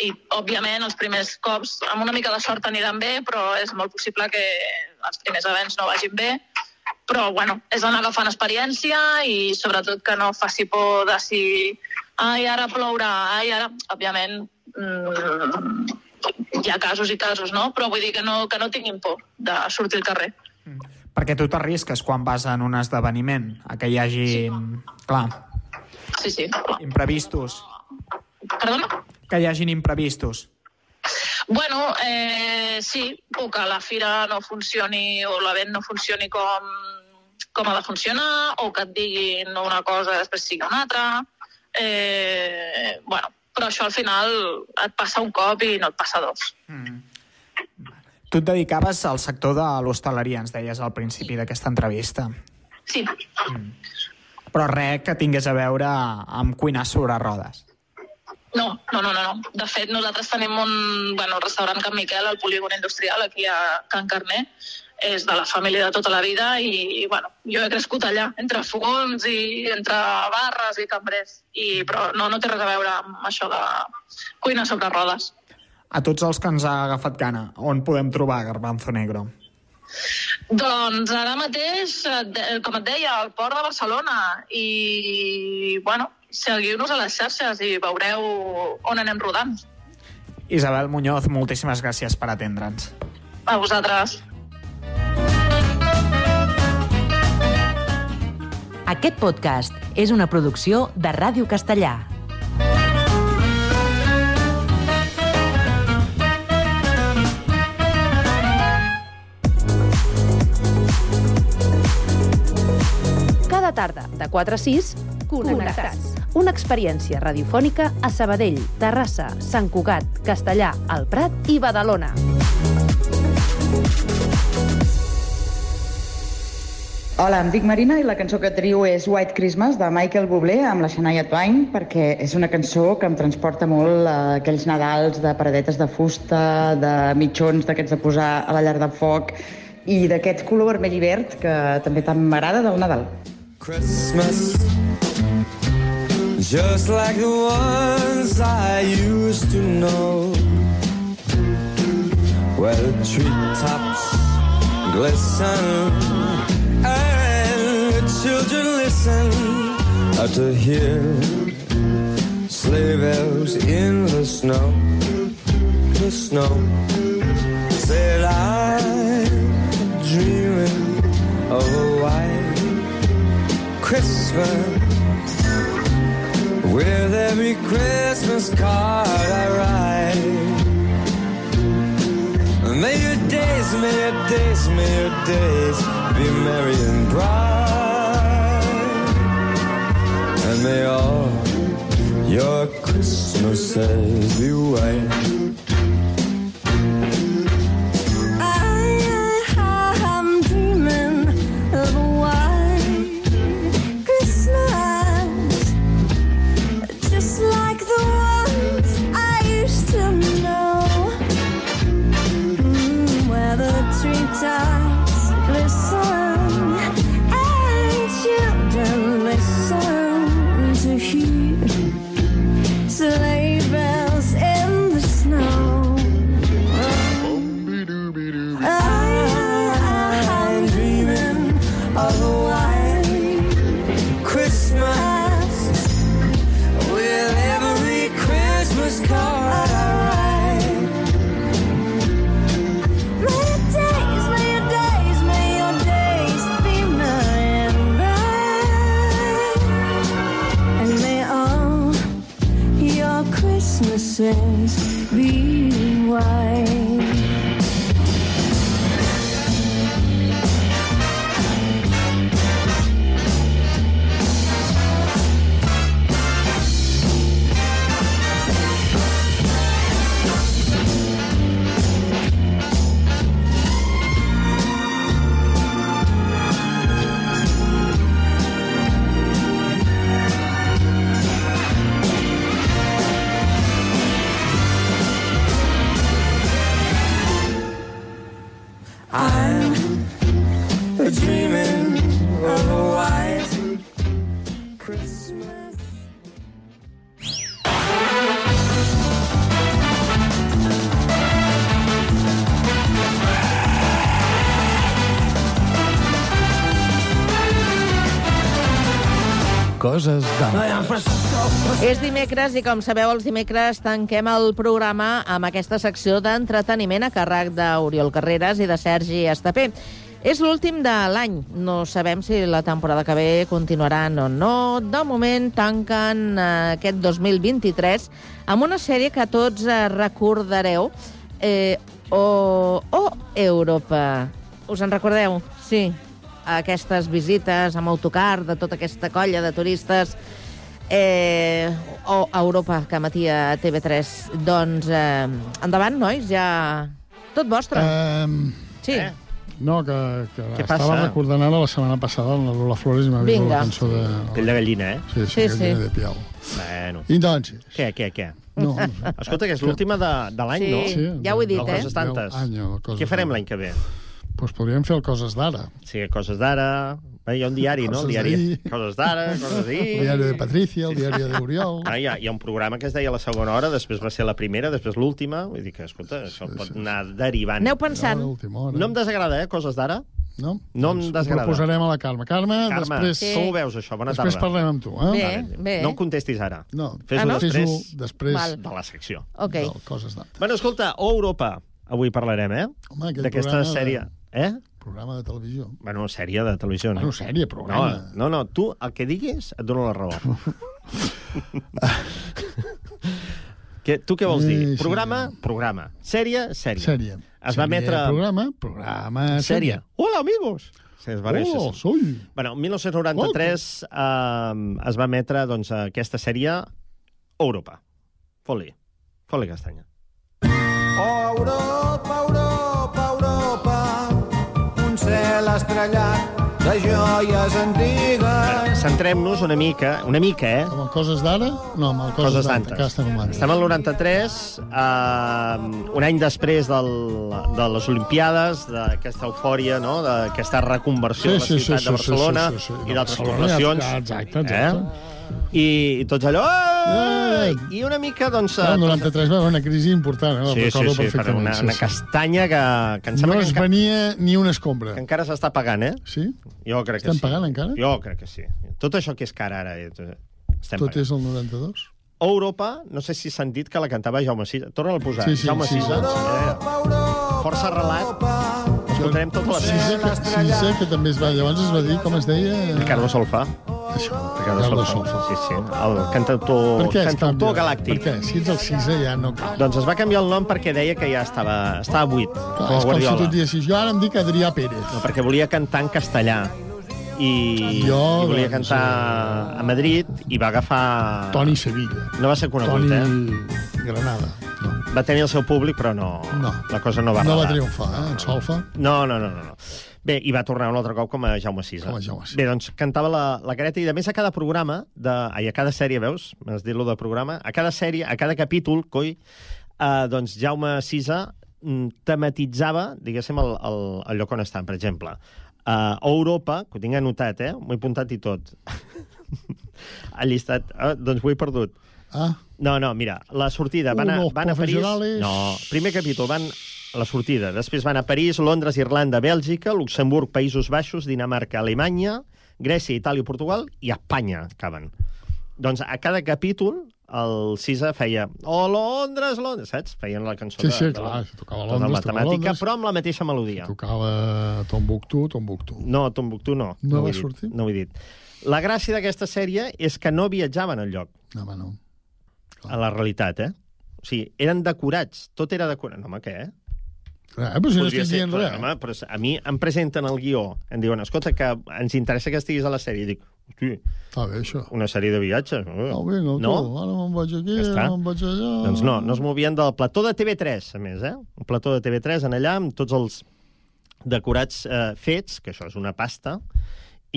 [SPEAKER 12] i, òbviament, els primers cops amb una mica de sort aniran bé, però és molt possible que els primers events no vagin bé. Però, bueno, és anar agafant experiència i sobretot que no faci por de si ai, ara plourà, ai, ara... Òbviament, mm, hi ha casos i casos, no? Però vull dir que no, que no tinguin por de sortir al carrer.
[SPEAKER 11] Mm. Perquè tu t'arrisques quan vas en un esdeveniment, a que hi hagi... Sí. Clar.
[SPEAKER 12] Sí, sí.
[SPEAKER 11] Imprevistos.
[SPEAKER 12] Perdona?
[SPEAKER 11] Que hi hagin imprevistos.
[SPEAKER 12] Bueno, eh, sí, o que la fira no funcioni o l'event no funcioni com, com ha de funcionar, o que et diguin una cosa i després sigui una altra. Eh, bueno, però això al final et passa un cop i no et passa dos.
[SPEAKER 11] Mm. Tu et dedicaves al sector de l'hostaleria, ens deies al principi d'aquesta entrevista.
[SPEAKER 12] Sí.
[SPEAKER 11] Mm. Però res que tingués a veure amb cuinar sobre rodes.
[SPEAKER 12] No, no, no, no, no. De fet, nosaltres tenim un bueno, restaurant Can Miquel, al polígon industrial, aquí a Can Carné, és de la família de tota la vida i, bueno, jo he crescut allà, entre fogons i entre barres i cambrers, i, però no, no té res a veure amb això de cuina sobre rodes.
[SPEAKER 11] A tots els que ens ha agafat gana, on podem trobar Garbanzo Negro?
[SPEAKER 12] Doncs ara mateix, eh, com et deia, al port de Barcelona i, bueno, seguiu-nos a les xarxes i veureu on anem rodant.
[SPEAKER 11] Isabel Muñoz, moltíssimes gràcies per atendre'ns.
[SPEAKER 12] A vosaltres.
[SPEAKER 10] Aquest podcast és una producció de Ràdio Castellà.
[SPEAKER 6] Tarda, de 4 a 6, Connectats. Una experiència radiofònica a Sabadell, Terrassa, Sant Cugat, Castellà, El Prat i Badalona.
[SPEAKER 13] Hola, em dic Marina i la cançó que trio és White Christmas de Michael Bublé amb la Shania Twain perquè és una cançó que em transporta molt a aquells Nadals de paradetes de fusta, de mitjons d'aquests de posar a la llar de foc i d'aquest color vermell i verd que també tant m'agrada del Nadal.
[SPEAKER 14] Christmas. Just like the ones I used to know. Where the treetops glisten And the children listen. To hear sleigh bells in the snow. The snow. Said I'm dreaming of a white Christmas with every Christmas card I write. May your days, may your days, may your days be merry and bright. And may all your Christmases be white.
[SPEAKER 15] time. Dreaming.
[SPEAKER 1] Coses d'Anna.
[SPEAKER 3] És dimecres i, com sabeu, els dimecres tanquem el programa amb aquesta secció d'entreteniment a càrrec d'Oriol Carreras i de Sergi Estapé. És l'últim de l'any. No sabem si la temporada que ve continuaran o no. De moment tanquen eh, aquest 2023 amb una sèrie que tots eh, recordareu, eh, o, o Europa. Us en recordeu? Sí. Aquestes visites amb autocar de tota aquesta colla de turistes eh, o a Europa que matia TV3. Doncs eh, endavant, nois, ja... Tot vostre.
[SPEAKER 16] Um,
[SPEAKER 3] sí.
[SPEAKER 16] Eh? No, que, que
[SPEAKER 17] Què
[SPEAKER 16] estava
[SPEAKER 17] passa?
[SPEAKER 16] recordant ara la setmana passada amb la Lola Flores i m'ha vist la cançó de...
[SPEAKER 17] Pell de gallina, eh?
[SPEAKER 16] Sí, sí,
[SPEAKER 3] Sí,
[SPEAKER 16] sí, de Piau.
[SPEAKER 17] Bueno.
[SPEAKER 16] I doncs...
[SPEAKER 17] Què, què, què?
[SPEAKER 16] No, no sé.
[SPEAKER 17] Escolta, que és l'última de, de l'any,
[SPEAKER 3] Sí,
[SPEAKER 17] no?
[SPEAKER 3] Sí, ja ho he dit, eh?
[SPEAKER 17] Coses tantes. Què farem l'any que ve?
[SPEAKER 16] Pues podríem fer el Coses d'ara.
[SPEAKER 17] Sí, coses d'ara... Bé, Hi ha un diari, no? El
[SPEAKER 16] Coses
[SPEAKER 17] diari... Coses d'ara, coses d'ahir...
[SPEAKER 16] El diari de Patricia, el diari d'Oriol...
[SPEAKER 17] Ah, hi, ha, hi ha un programa que es deia la segona hora, després va ser la primera, després l'última. Vull dir que, escolta, això pot anar derivant.
[SPEAKER 3] Aneu pensant.
[SPEAKER 17] No em desagrada, eh, coses d'ara.
[SPEAKER 16] No?
[SPEAKER 17] No em
[SPEAKER 16] Ho
[SPEAKER 17] desagrada.
[SPEAKER 16] proposarem a la Carme. Carme,
[SPEAKER 17] Carme,
[SPEAKER 16] després...
[SPEAKER 17] com ho veus, això? Bona
[SPEAKER 16] després
[SPEAKER 17] tarda.
[SPEAKER 16] parlem amb tu, eh?
[SPEAKER 3] Bé,
[SPEAKER 17] Vale.
[SPEAKER 3] bé.
[SPEAKER 17] No em contestis ara.
[SPEAKER 16] No,
[SPEAKER 17] Fes-ho
[SPEAKER 3] Ah, no?
[SPEAKER 17] després,
[SPEAKER 16] Fes-ho després
[SPEAKER 3] Val.
[SPEAKER 17] de la secció.
[SPEAKER 3] Ok.
[SPEAKER 16] del Coses d'ara.
[SPEAKER 17] Bueno, escolta, o Europa, avui parlarem, eh? D'aquesta
[SPEAKER 16] programa de-
[SPEAKER 17] sèrie. Eh?
[SPEAKER 16] Programa de televisió.
[SPEAKER 17] Bueno, sèrie de televisió, no?
[SPEAKER 16] Bueno, sèrie, programa.
[SPEAKER 17] No, no, no, tu el que diguis et dono la raó. que, tu què vols dir?
[SPEAKER 16] Sí, sí.
[SPEAKER 17] Programa? Programa. Sèrie? Sèrie.
[SPEAKER 16] Sèrie.
[SPEAKER 17] Es va
[SPEAKER 16] Sèrie,
[SPEAKER 17] emetre...
[SPEAKER 16] Programa, programa,
[SPEAKER 17] Sèrie. Hola, amigos! Es va
[SPEAKER 16] Oh, soy.
[SPEAKER 17] Bueno, en 1993 eh, es va emetre doncs, aquesta sèrie Europa. Fot-li. Fot-li castanya.
[SPEAKER 18] Europa, Europa, estrellat de joies antigues.
[SPEAKER 17] Centrem-nos una mica, una mica, eh?
[SPEAKER 16] Amb Coses d'ara? No, amb Coses,
[SPEAKER 17] Coses d'antes.
[SPEAKER 16] que estem
[SPEAKER 17] al 93, eh, un any després del, de les Olimpiades, d'aquesta eufòria, no? d'aquesta reconversió de la ciutat de Barcelona
[SPEAKER 16] sí, sí, sí.
[SPEAKER 17] i d'altres poblacions.
[SPEAKER 16] ja, exacte, exacte.
[SPEAKER 17] Eh? I, I tots allò... Eh! I una mica, doncs...
[SPEAKER 16] El
[SPEAKER 17] eh,
[SPEAKER 16] 93 va haver una crisi important, eh?
[SPEAKER 17] Sí, sí, sí, per una,
[SPEAKER 16] sí,
[SPEAKER 17] una
[SPEAKER 16] sí.
[SPEAKER 17] castanya que, que em
[SPEAKER 16] No es
[SPEAKER 17] que,
[SPEAKER 16] venia ni una escombra.
[SPEAKER 17] que encara s'està pagant, eh?
[SPEAKER 16] Sí?
[SPEAKER 17] Jo crec que
[SPEAKER 16] Estem
[SPEAKER 17] sí.
[SPEAKER 16] pagant encara?
[SPEAKER 17] Jo crec que sí. Tot això que és car ara, eh, estem
[SPEAKER 16] Tot
[SPEAKER 17] pagant.
[SPEAKER 16] és el 92?
[SPEAKER 17] Europa, no sé si s'han dit que la cantava Jaume Sisa. Torna'l a posar.
[SPEAKER 16] Sí, sí,
[SPEAKER 17] Jaume
[SPEAKER 16] sí,
[SPEAKER 17] Sisa. Eh, força relat. Escoltarem tota la
[SPEAKER 16] Sisa, que, Sisa, que també es va... Llavors es va dir, com es deia...
[SPEAKER 17] Ricardo Solfà.
[SPEAKER 16] Això,
[SPEAKER 17] Ricardo
[SPEAKER 16] Ricardo
[SPEAKER 17] Solfà.
[SPEAKER 16] Solfà.
[SPEAKER 17] Sí, sí. El cantautor,
[SPEAKER 16] Per què es
[SPEAKER 17] cantautor
[SPEAKER 16] canvia?
[SPEAKER 17] galàctic.
[SPEAKER 16] Per què? Si ets el Sisa ja no cal.
[SPEAKER 17] Doncs es va canviar el nom perquè deia que ja estava, estava buit,
[SPEAKER 16] Clar,
[SPEAKER 17] com a
[SPEAKER 16] és com si
[SPEAKER 17] Guardiola.
[SPEAKER 16] tu et diessis, jo ara em dic Adrià Pérez.
[SPEAKER 17] No, perquè volia cantar en castellà. I,
[SPEAKER 16] Jo,
[SPEAKER 17] i volia
[SPEAKER 16] doncs,
[SPEAKER 17] cantar a Madrid i va agafar...
[SPEAKER 16] Toni Sevilla.
[SPEAKER 17] No va ser conegut,
[SPEAKER 16] Toni
[SPEAKER 17] eh?
[SPEAKER 16] Granada. No,
[SPEAKER 17] Va tenir el seu públic, però no,
[SPEAKER 16] No.
[SPEAKER 17] la cosa no va
[SPEAKER 16] no va triomfar, eh? En Solfa.
[SPEAKER 17] No, no, no, no. no. Bé, i va tornar un altre cop com a Jaume Sisa.
[SPEAKER 16] Com a Jaume Sisa.
[SPEAKER 17] Bé, doncs cantava la, la careta i, a més, a cada programa, de, ai, a cada sèrie, veus? M'has dit lo de programa. A cada sèrie, a cada capítol, coi, eh, doncs Jaume Sisa mm, tematitzava, diguéssim, el, el, el lloc on estan. Per exemple, a Europa, que ho tinc anotat, eh? M'ho he apuntat i tot. el llistat... Eh, doncs ho he perdut.
[SPEAKER 16] Ah,
[SPEAKER 17] No, no, mira, la sortida, van a,
[SPEAKER 16] Unos
[SPEAKER 17] van a París... No, primer capítol, van la sortida. Després van a París, Londres, Irlanda, Bèlgica, Luxemburg, Països Baixos, Dinamarca, Alemanya, Grècia, Itàlia, Portugal i Espanya acaben. Doncs a cada capítol el Cisa feia oh, Londres, Londres, saps? Feien la cançó
[SPEAKER 16] Sí,
[SPEAKER 17] de,
[SPEAKER 16] sí,
[SPEAKER 17] de,
[SPEAKER 16] clar, si tocava
[SPEAKER 17] tota
[SPEAKER 16] Londres,
[SPEAKER 17] la
[SPEAKER 16] tocava
[SPEAKER 17] matemàtica,
[SPEAKER 16] Londres.
[SPEAKER 17] però amb la mateixa melodia.
[SPEAKER 16] tocava Tombuctu, Tombuctu.
[SPEAKER 17] No, Tombuctú no.
[SPEAKER 16] No
[SPEAKER 17] ho
[SPEAKER 16] va
[SPEAKER 17] dit,
[SPEAKER 16] sortir?
[SPEAKER 17] No ho he dit. La gràcia d'aquesta sèrie és que no viatjaven al lloc.
[SPEAKER 16] No, home, no.
[SPEAKER 17] A la realitat, eh? O sigui, eren decorats. Tot era decorat. No, home, què?
[SPEAKER 16] Eh, però si no estic dient res.
[SPEAKER 17] Home, però a mi em presenten el guió, em diuen, escolta, que ens interessa que estiguis a la sèrie. I dic, hosti,
[SPEAKER 16] Està bé, això.
[SPEAKER 17] una sèrie de viatges.
[SPEAKER 16] No, vinga, tu,
[SPEAKER 17] no?
[SPEAKER 16] ara me'n vaig aquí,
[SPEAKER 17] Ja
[SPEAKER 16] me'n vaig allà...
[SPEAKER 17] Doncs no, no es movien del plató de TV3, a més, eh? Un plató de TV3 en allà, amb tots els decorats eh, fets, que això és una pasta,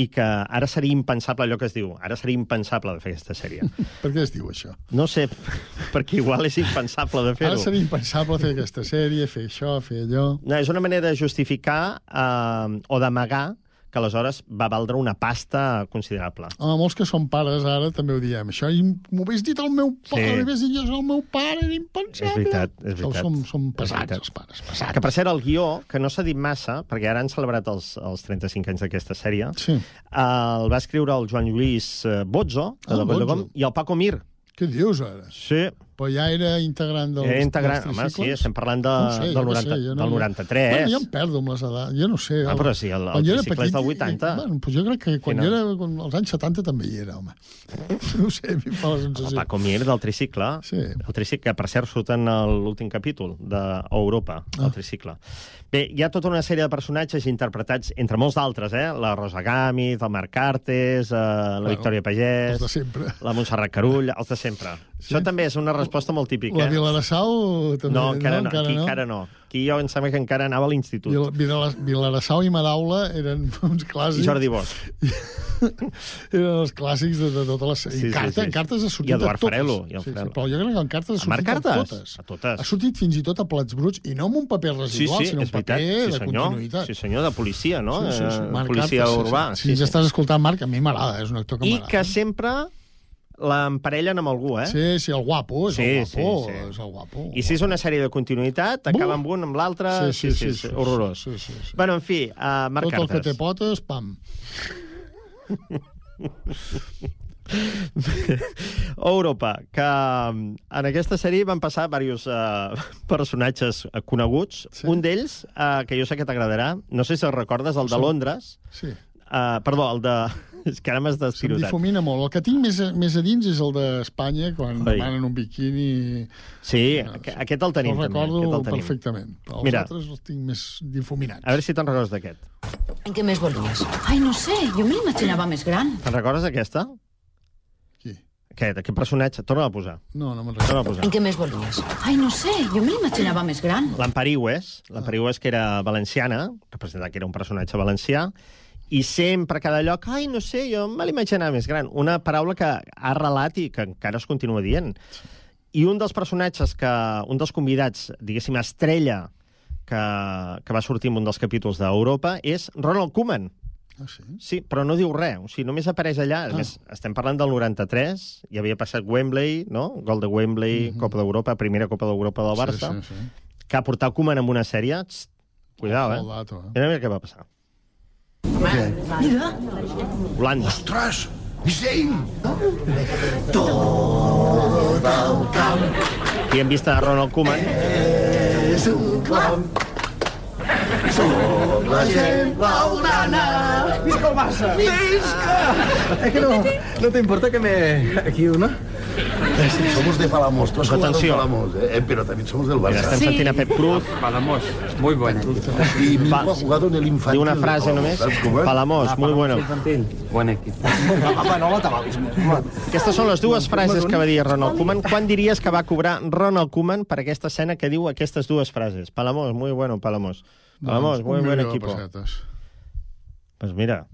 [SPEAKER 17] i que ara seria impensable allò que es diu. Ara seria impensable de fer aquesta sèrie.
[SPEAKER 16] Per què es diu això?
[SPEAKER 17] No sé, perquè igual és impensable de fer-ho.
[SPEAKER 16] Ara seria impensable fer aquesta sèrie, fer això, fer allò...
[SPEAKER 17] No, és una manera de justificar eh, o d'amagar que aleshores va valdre una pasta considerable.
[SPEAKER 16] Home, molts que són pares ara també ho diem. Això m'ho hagués dit el meu pare,
[SPEAKER 17] Sí.
[SPEAKER 16] m'hagués dit jo, el meu pare, era
[SPEAKER 17] És
[SPEAKER 16] impensable.
[SPEAKER 17] veritat, és
[SPEAKER 16] Això
[SPEAKER 17] veritat.
[SPEAKER 16] Som, som
[SPEAKER 17] És
[SPEAKER 16] pesats, els pares, pesats.
[SPEAKER 17] Que, per cert, el guió, que no s'ha dit massa, perquè ara han celebrat els, els 35 anys d'aquesta sèrie,
[SPEAKER 16] sí.
[SPEAKER 17] el va escriure el Joan Lluís eh, Bozzo, de
[SPEAKER 16] Ah,
[SPEAKER 17] la i el Paco Mir.
[SPEAKER 16] Què dius, ara?
[SPEAKER 17] Sí,
[SPEAKER 16] Però ja era integrant dels,
[SPEAKER 17] Era integrant,
[SPEAKER 16] dels
[SPEAKER 17] home, sí, estem parlant de,
[SPEAKER 16] No sé,
[SPEAKER 17] del,
[SPEAKER 16] jo què
[SPEAKER 17] 90,
[SPEAKER 16] sé, jo
[SPEAKER 17] del 93.
[SPEAKER 16] Bueno, jo em perdo amb les edats, jo no sé.
[SPEAKER 17] Ah, però sí, el- el
[SPEAKER 16] era
[SPEAKER 17] tricicle és del
[SPEAKER 16] petit,
[SPEAKER 17] 80.
[SPEAKER 16] Bueno, doncs jo crec que quan
[SPEAKER 17] Quina?
[SPEAKER 16] jo era quan, als anys 70 també hi era, home. No sé, a mi em fa la
[SPEAKER 17] El
[SPEAKER 16] sensació.
[SPEAKER 17] Paco Mir del tricicle, sí. el tricicle, que per cert surt en l'últim capítol d'Europa, el
[SPEAKER 16] Ah.
[SPEAKER 17] tricicle. Bé, hi ha tota una sèrie de personatges interpretats, entre molts d'altres, eh? La Rosa Gámez, el Marc Cartes, eh, la
[SPEAKER 16] Bueno,
[SPEAKER 17] Victòria Pagès...
[SPEAKER 16] els de sempre.
[SPEAKER 17] La Montserrat Carull, els de sempre. Sí? Això també és una resposta molt típica.
[SPEAKER 16] La
[SPEAKER 17] eh?
[SPEAKER 16] Vilarasau també,
[SPEAKER 17] No, encara no,
[SPEAKER 16] Encara
[SPEAKER 17] aquí
[SPEAKER 16] no.
[SPEAKER 17] encara no. Aquí jo em sembla que encara anava a l'institut.
[SPEAKER 16] Vil- Vilala- Vilarasau i Madaula eren uns clàssics.
[SPEAKER 17] I Jordi Bosch.
[SPEAKER 16] eren els clàssics de, de totes les...
[SPEAKER 17] Sí,
[SPEAKER 16] I
[SPEAKER 17] sí,
[SPEAKER 16] Cartes,
[SPEAKER 17] sí.
[SPEAKER 16] Cartes ha
[SPEAKER 17] I
[SPEAKER 16] sortit
[SPEAKER 17] Eduard
[SPEAKER 16] a totes.
[SPEAKER 17] Farelo, i el
[SPEAKER 16] sí, sí,
[SPEAKER 17] Farelo.
[SPEAKER 16] però jo crec que en Cartes ha
[SPEAKER 17] A
[SPEAKER 16] sortit a
[SPEAKER 17] Cartes?
[SPEAKER 16] totes.
[SPEAKER 17] A totes.
[SPEAKER 16] Ha sortit fins i tot a Plats Bruts, i no amb un paper
[SPEAKER 17] Sí,
[SPEAKER 16] residual,
[SPEAKER 17] sí,
[SPEAKER 16] sinó
[SPEAKER 17] és
[SPEAKER 16] un paper
[SPEAKER 17] veritat. Sí,
[SPEAKER 16] de continuïtat.
[SPEAKER 17] Sí, senyor, de policia, no?
[SPEAKER 16] Sí, sí, sí.
[SPEAKER 17] Eh,
[SPEAKER 16] Marc
[SPEAKER 17] policia
[SPEAKER 16] Cartes, sí,
[SPEAKER 17] urbà.
[SPEAKER 16] Sí, Si ens estàs escoltant, Marc, a mi m'agrada, és un actor que
[SPEAKER 17] I
[SPEAKER 16] m'agrada.
[SPEAKER 17] que sempre l'emparellen amb algú, eh?
[SPEAKER 16] Sí, sí, el guapo, és
[SPEAKER 17] Sí,
[SPEAKER 16] el
[SPEAKER 17] sí,
[SPEAKER 16] guapo,
[SPEAKER 17] sí.
[SPEAKER 16] és el guapo.
[SPEAKER 17] I si és una sèrie de continuïtat, acaba amb un, amb l'altre...
[SPEAKER 16] Sí, sí, sí, sí,
[SPEAKER 17] horrorós.
[SPEAKER 16] sí, sí, sí.
[SPEAKER 17] Bueno, en fi, uh, Marc
[SPEAKER 16] Tot el que
[SPEAKER 17] Cartes.
[SPEAKER 16] té potes, pam.
[SPEAKER 17] Europa, que mm, en aquesta sèrie van passar diversos uh, personatges eh, coneguts. Sí. Un d'ells, uh, que jo sé que t'agradarà, no sé si el recordes, el de
[SPEAKER 16] Sí.
[SPEAKER 17] Londres.
[SPEAKER 16] Sí.
[SPEAKER 17] Uh, perdó, el de... És que ara m'has
[SPEAKER 16] Se'm
[SPEAKER 17] despirotat.
[SPEAKER 16] difumina molt. El que tinc més, a- més a dins és el d'Espanya, quan
[SPEAKER 17] Ai.
[SPEAKER 16] demanen un biquini...
[SPEAKER 17] Sí, aqu- aquest el tenim,
[SPEAKER 16] El
[SPEAKER 17] també,
[SPEAKER 16] recordo
[SPEAKER 17] aquest el tenim.
[SPEAKER 16] perfectament. Però els
[SPEAKER 17] Mira.
[SPEAKER 16] altres els tinc més difuminats.
[SPEAKER 17] A veure si te'n recordes d'aquest.
[SPEAKER 19] En què més volies? Ai, no sé, jo me l'imaginava més gran.
[SPEAKER 17] Te'n recordes d'aquesta?
[SPEAKER 16] Qui?
[SPEAKER 17] Aquest, aquest personatge. Torna a posar.
[SPEAKER 16] No, no me'n
[SPEAKER 17] Torna a posar.
[SPEAKER 19] En què més volies? Ai, no sé, jo me l'imaginava més gran.
[SPEAKER 17] L'Ampariues, l'Ampariues que era valenciana, representava que era un personatge valencià, i sempre a cada lloc, ai, no sé, jo me l'imaginava més gran. Una paraula que ha arrelat i que encara es continua dient. I un dels personatges que, un dels convidats, diguéssim, estrella, que, que va sortir en un dels capítols d'Europa, és Ronald Koeman.
[SPEAKER 16] Ah, sí?
[SPEAKER 17] Sí, però no diu res, o sigui, només apareix allà. A
[SPEAKER 16] Ah.
[SPEAKER 17] més, estem parlant del 93, hi havia passat Wembley, no? Gol de Wembley, Copa d'Europa, primera Copa d'Europa del Barça.
[SPEAKER 16] Sí, sí, sí.
[SPEAKER 17] que ha portat Koeman amb una sèrie... Txt, cuidao, eh?
[SPEAKER 16] dato, eh?
[SPEAKER 17] Mira, mira què va passar.
[SPEAKER 19] Mira.
[SPEAKER 17] Holanda.
[SPEAKER 20] Ostres, Vicent!
[SPEAKER 17] Aquí hem vist a Ronald Koeman.
[SPEAKER 20] És un clam. Som la gent blaugrana.
[SPEAKER 21] Visca el Barça!
[SPEAKER 20] Visca!
[SPEAKER 21] Es que no, no te importa que me... aquí una?
[SPEAKER 20] Somos de Palamos. Tú has jugado en
[SPEAKER 17] Atención.
[SPEAKER 20] Palamos, eh? pero también somos del
[SPEAKER 17] Mira,
[SPEAKER 20] Barça.
[SPEAKER 17] estem sentint a Pep Cruz.
[SPEAKER 21] Palamos, muy buena.
[SPEAKER 20] Y mi hijo ha jugado en el infantil.
[SPEAKER 17] Diu una
[SPEAKER 20] de
[SPEAKER 17] frase
[SPEAKER 20] Palamos,
[SPEAKER 17] només.
[SPEAKER 20] ¿sabes cómo es?
[SPEAKER 17] Palamós, muy bueno.
[SPEAKER 21] Infantil. Buen equipo. Home, no l'atabalis més.
[SPEAKER 17] Aquestes són les dues frases que va dir Ronald Koeman. Quan diries que va cobrar Ronald Koeman per aquesta escena que diu aquestes dues frases? Palamós, muy bueno, Palamós.
[SPEAKER 16] Doncs,
[SPEAKER 17] muy
[SPEAKER 16] un
[SPEAKER 17] buen
[SPEAKER 16] de
[SPEAKER 17] equipo.
[SPEAKER 16] pessetes.
[SPEAKER 17] Pues mira,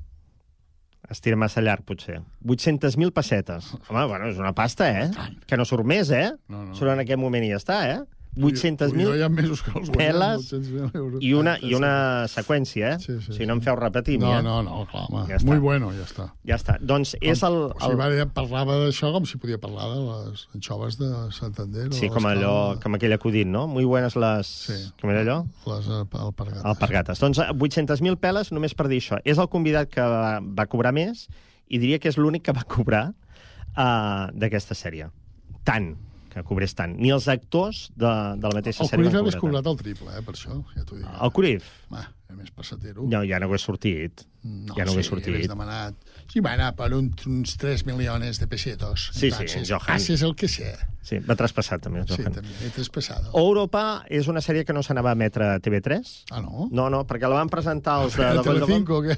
[SPEAKER 17] es tira massa llarg, potser. 800.000 pessetes. Home, bueno, és una pasta, eh? Que no surt més, eh?
[SPEAKER 16] No, no.
[SPEAKER 17] Surt en aquest moment i ja està, eh?
[SPEAKER 16] Jo
[SPEAKER 17] 800.000
[SPEAKER 16] hi ha mesos que els guanyem,
[SPEAKER 17] peles
[SPEAKER 16] 800.000 euros.
[SPEAKER 17] i una, i una seqüència, eh? Sí, sí, o sigui, no em feu repetir,
[SPEAKER 16] No,
[SPEAKER 17] eh?
[SPEAKER 16] no, no, clar, home.
[SPEAKER 17] Ja.
[SPEAKER 16] Muy bueno, ja està.
[SPEAKER 17] Ja està. Doncs és el...
[SPEAKER 16] O sigui,
[SPEAKER 17] el...
[SPEAKER 16] va, ja parlava d'això com si podia parlar de les anxoves de Santander. o
[SPEAKER 17] Sí,
[SPEAKER 16] de
[SPEAKER 17] com allò,
[SPEAKER 16] cales-
[SPEAKER 17] com aquell acudit, no? Muy buenas les... Sí. Com era allò?
[SPEAKER 16] Les eh, alpargates.
[SPEAKER 17] Alpargates. Doncs eh, 800.000 peles només per dir això. És el convidat que va, va cobrar més i diria que és l'únic que va cobrar uh, d'aquesta sèrie. Tant, que cobrés tant. Ni els actors de, de la mateixa
[SPEAKER 16] El
[SPEAKER 17] sèrie
[SPEAKER 16] Cruyff
[SPEAKER 17] van
[SPEAKER 16] hagués cobrat el triple, eh, per això, ja t'ho dic.
[SPEAKER 17] El Cruyff?
[SPEAKER 16] Va, a més passatero.
[SPEAKER 17] No, ja no hagués sortit.
[SPEAKER 16] No,
[SPEAKER 17] ja no hagués
[SPEAKER 16] sí,
[SPEAKER 17] sortit.
[SPEAKER 16] hagués demanat... Sí, bueno, per un, uns 3 milions de pesetos.
[SPEAKER 17] Sí, sí, Johan.
[SPEAKER 16] Haces el que sé.
[SPEAKER 17] Sí, va traspassat també.
[SPEAKER 16] Sí, també, he traspasado.
[SPEAKER 17] Europa és una sèrie que no s'anava a emetre a TV3.
[SPEAKER 16] Ah, no?
[SPEAKER 17] No, no, perquè la van presentar els de... De
[SPEAKER 16] Telecinco, o què?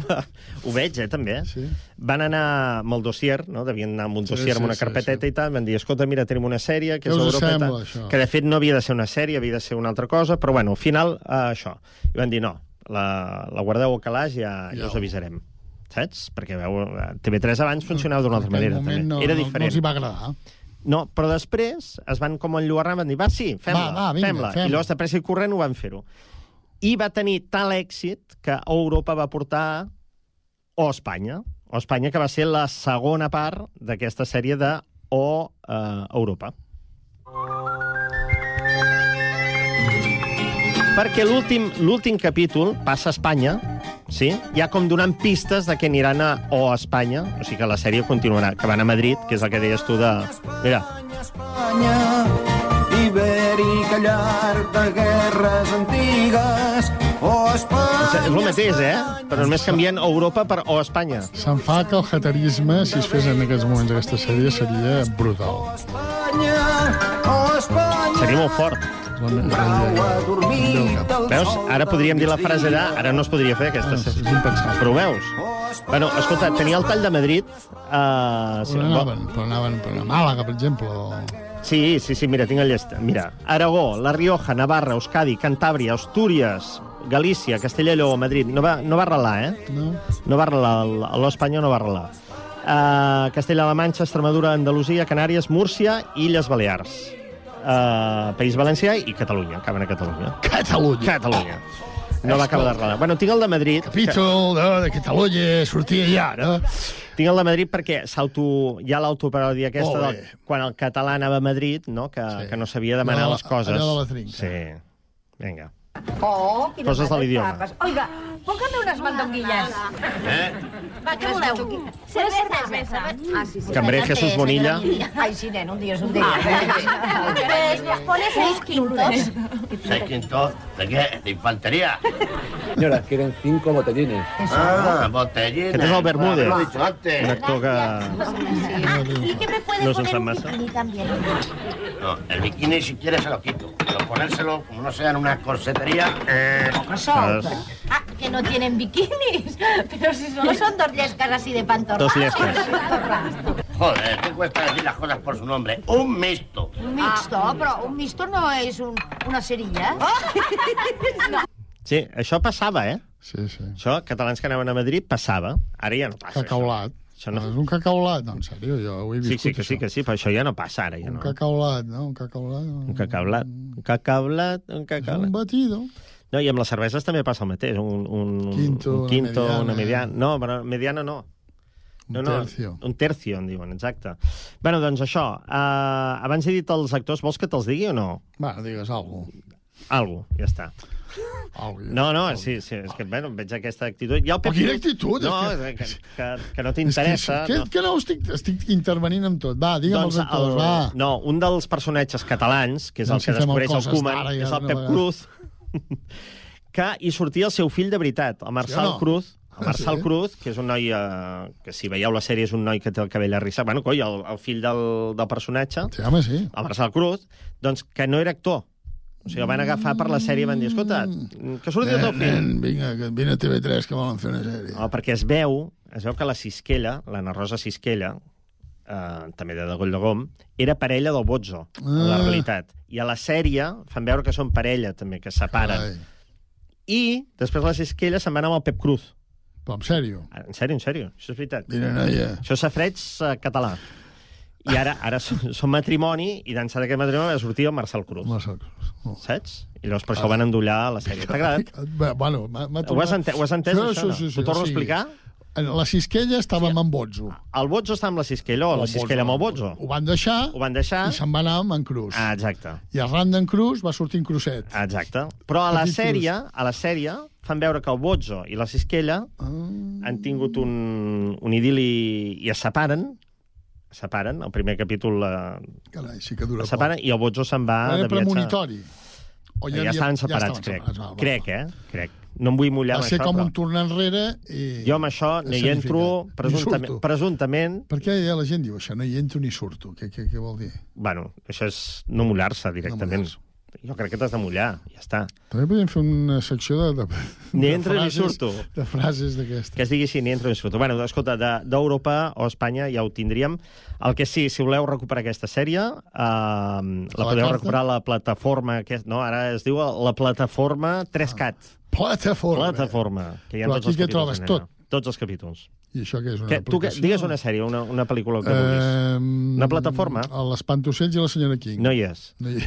[SPEAKER 17] Home, ho veig, eh, també. Sí. Van anar amb el dossier, no? devien anar amb un
[SPEAKER 16] Sí,
[SPEAKER 17] dossier,
[SPEAKER 16] sí,
[SPEAKER 17] amb una
[SPEAKER 16] sí,
[SPEAKER 17] carpeteta i tal, van dir, escolta, mira, tenim una sèrie que és Europa i
[SPEAKER 16] sembla,
[SPEAKER 17] tal,
[SPEAKER 16] això?
[SPEAKER 17] que de fet no havia de ser una sèrie, havia de ser una altra cosa, però bueno, al final, eh, això. I van dir, no, la, la guardeu al calaix i ja, ja,
[SPEAKER 16] Ja
[SPEAKER 17] us avisarem. Saps? Perquè veu, eh, TV3 abans funcionava d'una altra manera, també.
[SPEAKER 16] no,
[SPEAKER 17] Era
[SPEAKER 16] no,
[SPEAKER 17] diferent.
[SPEAKER 16] No els hi va agradar.
[SPEAKER 17] No, però després es van com enlluernar, van dir, va, sí, fem-la,
[SPEAKER 16] Va, va, vinga,
[SPEAKER 17] fem-la.
[SPEAKER 16] fem-la.
[SPEAKER 17] I llavors, de pressa i corrent, ho van fer-ho. I va tenir tal èxit que Europa va portar O Espanya. O Espanya, que va ser la segona part d'aquesta sèrie de O eh, Europa. Perquè l'últim capítol passa a Espanya, sí? ja com donant pistes de que aniran a O Espanya, o sigui que la sèrie continuarà, que van a Madrid, que és el que deies tu de... Mira,
[SPEAKER 18] Espanya, ibèrica llar de guerres antigues, o Espanya...
[SPEAKER 17] És el mateix, eh? Però només canvien Europa per o Espanya.
[SPEAKER 16] Se'm fa que el haterisme, si es fes en aquests moments aquesta sèrie, seria brutal.
[SPEAKER 18] Espanya, o Espanya...
[SPEAKER 17] Seria molt fort. Veus? Ara podríem dir la frase de... Ara no es podria fer, aquesta. És impensable. Però ho veus? Bueno, escolta, tenia el tall de Madrid... Uh,
[SPEAKER 16] On anaven? Però anaven per a Màlaga, per exemple. O...
[SPEAKER 17] Sí, sí, sí, mira, tinc el llest. Mira, Aragó, La Rioja, Navarra, Euskadi, Cantàbria, Astúries, Galícia, Castella i Lleó, Madrid. No va, no va arrelar, eh?
[SPEAKER 16] No.
[SPEAKER 17] No va arrelar, l'O Espanyol no va arrelar. Uh, Castella-La Manxa, Extremadura, Andalusia, Canàries, Múrcia Illes Balears. Uh, País Valencià i Catalunya, acaben a Catalunya.
[SPEAKER 16] Catalunya.
[SPEAKER 17] Catalunya. No va acabar d'arrelar. Bueno, tinc el de Madrid.
[SPEAKER 16] Capítol de, de Catalunya sortia ja, no?
[SPEAKER 17] Tinc el de Madrid perquè s'auto... hi ha l'autoparòdia aquesta
[SPEAKER 16] Molt
[SPEAKER 17] del, quan el català anava a Madrid, no? que, sí. que no sabia demanar
[SPEAKER 16] de la-
[SPEAKER 17] les coses.
[SPEAKER 16] allò de la trinca.
[SPEAKER 17] Sí. Vinga.
[SPEAKER 22] Oh, quines
[SPEAKER 17] Coses de l'idioma.
[SPEAKER 22] Oiga, póngame unas mandonguillas.
[SPEAKER 17] Eh?
[SPEAKER 22] Va, què voleu? Cervesa, cervesa. Ah, sí, sí.
[SPEAKER 17] Cambrer Jesús Bonilla.
[SPEAKER 22] Ay, sí, nen, un día es un día.
[SPEAKER 23] Ah,
[SPEAKER 22] Pues nos pone seis quintos.
[SPEAKER 23] ¿Seis quintos? ¿De qué? ¿De infantería?
[SPEAKER 21] Señora, quieren cinco botellines.
[SPEAKER 23] Ah, botellines.
[SPEAKER 17] Aquest és el Bermúdez,
[SPEAKER 23] Lo he dicho antes.
[SPEAKER 17] un actor que...
[SPEAKER 22] Ah, ¿y qué me puede
[SPEAKER 17] No se
[SPEAKER 22] poner
[SPEAKER 17] usa
[SPEAKER 22] un
[SPEAKER 17] masa.
[SPEAKER 22] bikini también?
[SPEAKER 23] No, el bikini si quieres se lo quito. Pero ponérselo, como no sea en una corsetería... Eh,
[SPEAKER 22] Solta. Ah, que no tienen bikinis. Pero si solo son dos yescas así de pantorra.
[SPEAKER 23] Dos yescas. Joder, ¿qué cuesta decir las cosas por su nombre? Un mixto.
[SPEAKER 22] Un mixto, però un mixto no és un, una cerilla. no.
[SPEAKER 17] Sí, això passava, eh?
[SPEAKER 16] Sí, sí.
[SPEAKER 17] Això, catalans que anaven a Madrid, passava. Ara ja no passa.
[SPEAKER 16] Cacaulat.
[SPEAKER 17] Això no...
[SPEAKER 16] És un cacaulat? No, en sèrio, jo ho he
[SPEAKER 17] Sí,
[SPEAKER 16] viscut,
[SPEAKER 17] sí, que sí, que sí, però això ja no passa ara, ja
[SPEAKER 16] Un
[SPEAKER 17] no.
[SPEAKER 16] cacaulat, no? Un cacaulat.
[SPEAKER 17] Un cacaulat, un cacaulat, un cacaulat.
[SPEAKER 16] Un batido.
[SPEAKER 17] No, i amb les cerveses també passa el mateix. Un, un,
[SPEAKER 16] Quinto,
[SPEAKER 17] un
[SPEAKER 16] una
[SPEAKER 17] quinto,
[SPEAKER 16] mediana.
[SPEAKER 17] una mediana. No, però mediana no.
[SPEAKER 16] Un
[SPEAKER 17] no, no,
[SPEAKER 16] tercio.
[SPEAKER 17] Un tercio, en diuen, exacte. bueno, doncs això. Uh, abans he dit els actors, vols que te'ls digui o no?
[SPEAKER 16] Va, digues alguna
[SPEAKER 17] Algo, ja està. No, no, sí, sí, és que, bueno, veig aquesta actitud. I el Pep
[SPEAKER 16] Però quina actitud?
[SPEAKER 17] No,
[SPEAKER 16] És
[SPEAKER 17] que, que, que no
[SPEAKER 16] És que,
[SPEAKER 17] t'interessa.
[SPEAKER 16] que,
[SPEAKER 17] no.
[SPEAKER 16] que no estic, estic intervenint amb tot. Va, digue'm els actors,
[SPEAKER 17] el,
[SPEAKER 16] va.
[SPEAKER 17] No, un dels personatges catalans, que és
[SPEAKER 16] No,
[SPEAKER 17] el
[SPEAKER 16] si
[SPEAKER 17] que
[SPEAKER 16] el
[SPEAKER 17] descobreix el Koeman,
[SPEAKER 16] ja
[SPEAKER 17] és el Pep
[SPEAKER 16] vegada.
[SPEAKER 17] Cruz, que hi sortia el seu fill de veritat, el Marçal
[SPEAKER 16] Sí no?
[SPEAKER 17] Cruz, el
[SPEAKER 16] Ah,
[SPEAKER 17] Marçal
[SPEAKER 16] sí?
[SPEAKER 17] Cruz, que és un noi eh, que si veieu la sèrie és un noi que té el cabell arrissat, bueno, coi, el, el fill del, del personatge,
[SPEAKER 16] sí, home, sí.
[SPEAKER 17] el Marçal Cruz, doncs que no era actor. O sigui, el van agafar per la sèrie i van dir, escolta, que surti el teu
[SPEAKER 16] Nen,
[SPEAKER 17] fill.
[SPEAKER 16] nen, vinga, que vine a TV3 que volen fer una sèrie.
[SPEAKER 17] No, perquè es veu, es veu que la Sisquella, l'Anna Rosa Sisquella, eh, també de Degoll de Gom, era parella del Bozzo, ah. en la
[SPEAKER 16] Ah.
[SPEAKER 17] realitat. I a la sèrie fan veure que són parella, també, que es separen.
[SPEAKER 16] Carai.
[SPEAKER 17] I després la Sisquella se'n va anar amb el Pep Cruz.
[SPEAKER 16] Però en sèrio?
[SPEAKER 17] En sèrio, en sèrio, això és veritat.
[SPEAKER 16] Mira, noia.
[SPEAKER 17] Això és safreig eh, català. I ara ara són, són matrimoni, i d'ençà d'aquest matrimoni va sortir el Marcel Cruz.
[SPEAKER 16] Marcel Cruz.
[SPEAKER 17] Saps? I llavors per això el van endollar la sèrie. T'ha agradat?
[SPEAKER 16] Bé, Bueno, m'ha m'ha
[SPEAKER 17] Ho has ente- ho has entès, això, no? T'ho torno a explicar?
[SPEAKER 16] En la Sisquella estàvem amb Bozzo.
[SPEAKER 17] El Bozzo està amb la Sisquella o la
[SPEAKER 16] El
[SPEAKER 17] Sisquella amb el Bozzo?
[SPEAKER 16] Ho van deixar
[SPEAKER 17] Ho van deixar
[SPEAKER 16] i se'n va anar amb en Cruz.
[SPEAKER 17] Ah, exacte.
[SPEAKER 16] I arran d'en Cruz va sortir en Cruzet.
[SPEAKER 17] Exacte. Però a la sèrie, a la sèrie fan veure que el Bozzo i la Sisquella
[SPEAKER 16] Ah.
[SPEAKER 17] han tingut un, un idili i es separen, separen, el primer capítol eh,
[SPEAKER 16] Carai, sí que dura
[SPEAKER 17] separen, i el Bozzo se'n va
[SPEAKER 16] Era
[SPEAKER 17] de viatge.
[SPEAKER 16] premonitori. O
[SPEAKER 17] ja,
[SPEAKER 16] havia-
[SPEAKER 17] estaven separats,
[SPEAKER 16] estaven
[SPEAKER 17] crec.
[SPEAKER 16] separats, va, va,
[SPEAKER 17] crec, eh? Crec. No em vull mullar
[SPEAKER 16] Va
[SPEAKER 17] amb
[SPEAKER 16] ser
[SPEAKER 17] això,
[SPEAKER 16] com
[SPEAKER 17] però...
[SPEAKER 16] un tornar enrere i...
[SPEAKER 17] Jo amb això no hi entro presumptament.
[SPEAKER 16] surto.
[SPEAKER 17] presumptament
[SPEAKER 16] Per què ja la gent diu això? No hi entro ni surto. Què, què, què vol dir?
[SPEAKER 17] bueno, això és no mullar-se directament. Jo crec que t'has de mullar, ja està.
[SPEAKER 16] També podríem fer una secció de, de,
[SPEAKER 17] Ni
[SPEAKER 16] de
[SPEAKER 17] entro ni
[SPEAKER 16] frases-
[SPEAKER 17] surto.
[SPEAKER 16] De frases d'aquestes.
[SPEAKER 17] Que es digui així, ni entro ni surto. Bueno, escolta, de- d'Europa o Espanya ja ho tindríem. El que sí, si voleu recuperar aquesta sèrie, eh, la
[SPEAKER 16] la
[SPEAKER 17] podeu
[SPEAKER 16] carta?
[SPEAKER 17] recuperar a la plataforma... Que, no, ara es diu la plataforma 3CAT.
[SPEAKER 16] Plataforma.
[SPEAKER 17] Plataforma. Que hi ha
[SPEAKER 16] Però
[SPEAKER 17] tots
[SPEAKER 16] aquí
[SPEAKER 17] capítols
[SPEAKER 16] trobes? Tot?
[SPEAKER 17] Tots els capítols.
[SPEAKER 16] I això què és? Una
[SPEAKER 17] Que, tu, que, digues una sèrie, una, una pel·lícula que vulguis.
[SPEAKER 16] Eh,
[SPEAKER 17] Una plataforma?
[SPEAKER 16] L'Espantocells i la senyora King.
[SPEAKER 17] No hi és.
[SPEAKER 16] No hi és.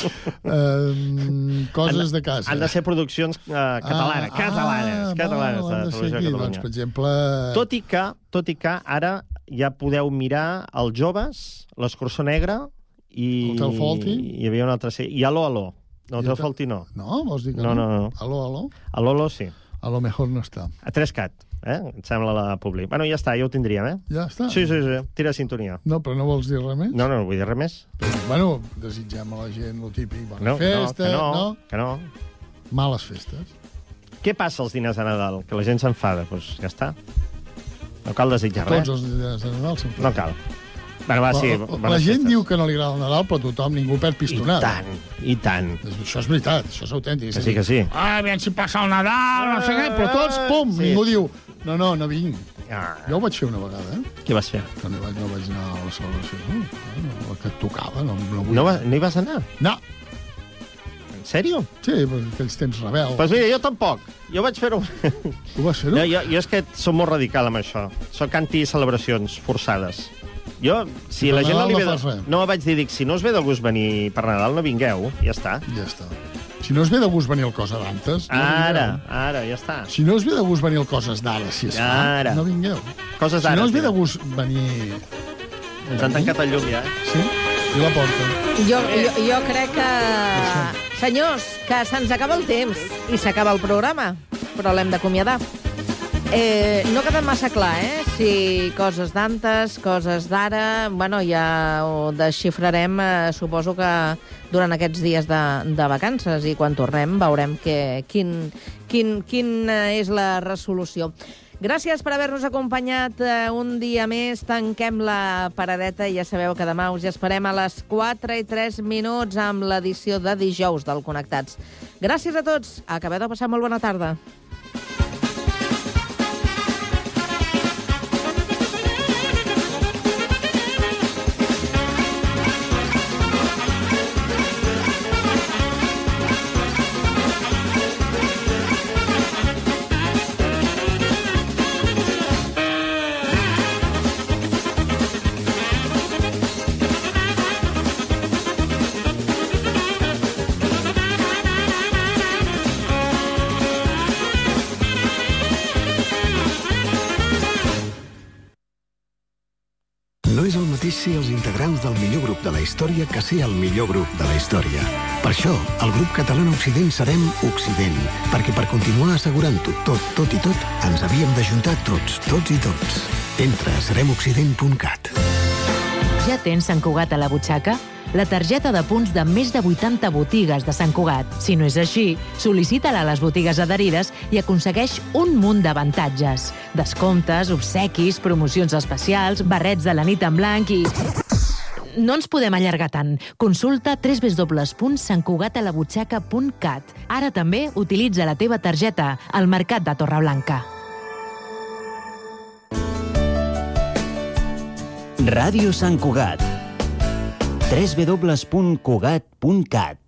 [SPEAKER 16] eh, coses
[SPEAKER 17] Han-
[SPEAKER 16] de casa.
[SPEAKER 17] Han de ser produccions eh, catalanes,
[SPEAKER 16] Ah,
[SPEAKER 17] catalanes,
[SPEAKER 16] ah,
[SPEAKER 17] catalanes
[SPEAKER 16] val,
[SPEAKER 17] de Televisió
[SPEAKER 16] aquí, doncs, per exemple...
[SPEAKER 17] Tot i que, tot i que ara ja podeu mirar els joves, l'escurçó negra i...
[SPEAKER 16] Hotel Fawlty?
[SPEAKER 17] Hi havia una altra sèrie. I Aló, Aló. No, Hotel Fawlty no.
[SPEAKER 16] No, vols dir que
[SPEAKER 17] no?
[SPEAKER 16] no?
[SPEAKER 17] No, no,
[SPEAKER 16] Aló, aló?
[SPEAKER 17] Aló, Aló sí.
[SPEAKER 16] A lo mejor no està.
[SPEAKER 17] A 3CAT, eh? Em sembla la Publi. Bueno, ja està, ja ho tindríem, eh?
[SPEAKER 16] Ja està?
[SPEAKER 17] Sí, sí, sí. Tira sintonia.
[SPEAKER 16] No, però no vols dir res més?
[SPEAKER 17] No, no, no vull dir res més.
[SPEAKER 16] Bueno, desitgem a la gent el típic. Bona
[SPEAKER 17] No,
[SPEAKER 16] festa,
[SPEAKER 17] que no,
[SPEAKER 16] no?
[SPEAKER 17] que no.
[SPEAKER 16] Males festes.
[SPEAKER 17] Què passa els diners de Nadal? Que la gent s'enfada. Doncs pues ja està. No cal desitjar res.
[SPEAKER 16] Tots els dies de Nadal s'enfaden.
[SPEAKER 17] No cal. Bueno, va, sí.
[SPEAKER 16] la, la, gent
[SPEAKER 17] festes.
[SPEAKER 16] diu que no li agrada el Nadal, però tothom, ningú perd pistonada.
[SPEAKER 17] I tant, i tant.
[SPEAKER 16] Això és veritat, això és autèntic.
[SPEAKER 17] Que sí, que sí.
[SPEAKER 16] Ah, aviam si passa el Nadal, no sé què, però tots, pum,
[SPEAKER 17] Sí.
[SPEAKER 16] ningú diu, no, no, no vinc.
[SPEAKER 17] Ah.
[SPEAKER 16] Jo ho vaig fer una vegada, eh?
[SPEAKER 17] Què vas fer?
[SPEAKER 16] Que no vaig, no vaig anar a la celebració. No, no, que tocava, no, no vull...
[SPEAKER 17] No, va, no hi vas anar?
[SPEAKER 16] No.
[SPEAKER 17] En sèrio?
[SPEAKER 16] Sí, però aquells temps rebel.
[SPEAKER 17] Doncs pues mira, jo tampoc. Jo vaig fer-ho...
[SPEAKER 16] Tu vas fer-ho?
[SPEAKER 17] No, jo, jo és que soc molt radical amb això. Soc anti-celebracions forçades. Jo, si
[SPEAKER 16] Per
[SPEAKER 17] la gent no li ve... De...
[SPEAKER 16] res.
[SPEAKER 17] No, vaig dir, dic, si no us ve de gust venir per Nadal, no vingueu. Ja està.
[SPEAKER 16] Ja està. Si no us ve de gust venir el Coses d'antes, no
[SPEAKER 17] Ara,
[SPEAKER 16] vingueu.
[SPEAKER 17] ara, ja està.
[SPEAKER 16] Si no us ve de gust venir el Coses d'ara, si es fa,
[SPEAKER 17] Ara.
[SPEAKER 16] no vingueu.
[SPEAKER 17] Coses
[SPEAKER 16] Si
[SPEAKER 17] d'ara,
[SPEAKER 16] no us ve de gust venir...
[SPEAKER 17] Ens han tancat el llum, ja. eh?
[SPEAKER 16] Sí? I la porta.
[SPEAKER 3] Jo, jo, jo crec que... Senyors, que se'ns acaba el temps i s'acaba el programa, però l'hem d'acomiadar. Eh, no queda massa clar, eh? Si coses d'antes, coses d'ara... Bueno, ja ho desxifrarem, eh, suposo que durant aquests dies de, de vacances i quan tornem veurem que, quin, quin, quina és la resolució. Gràcies per haver-nos acompanyat eh, un dia més. Tanquem la paradeta i ja sabeu que demà us hi esperem a les 4 i 3 minuts amb l'edició de dijous del Connectats. Gràcies a tots. Acabeu de passar molt bona tarda.
[SPEAKER 24] De la història que ser el millor grup de la història. Per això, el grup català Occident serem Occident, perquè per continuar assegurant-ho tot, tot i tot, ens havíem d'ajuntar tots, tots i tots. Entra a seremoccident.cat.
[SPEAKER 10] Ja tens Sant Cugat a la butxaca? La targeta de punts de més de 80 botigues de Sant Cugat. Si no és així, sol·licita-la a les botigues adherides i aconsegueix un munt d'avantatges. Descomptes, obsequis, promocions especials, barrets de la nit en blanc i... No ens podem allargar tant. Consulta www.santcugatalabutxaca.cat. Ara també utilitza la teva targeta al Mercat de Torreblanca.
[SPEAKER 25] Ràdio Sant Cugat. www.cugat.cat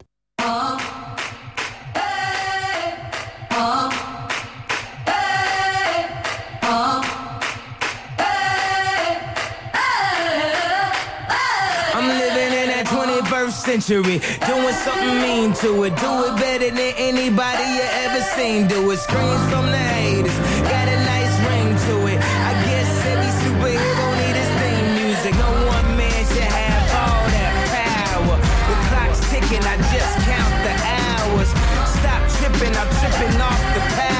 [SPEAKER 26] century, doing something mean to it. Do it better than anybody you ever seen. Do it. Screams from the haters, got a nice ring to it. I guess every superhero need his theme music. No one man should have all that power. The clock's ticking, I just count the hours. Stop tripping, I'm tripping off the power.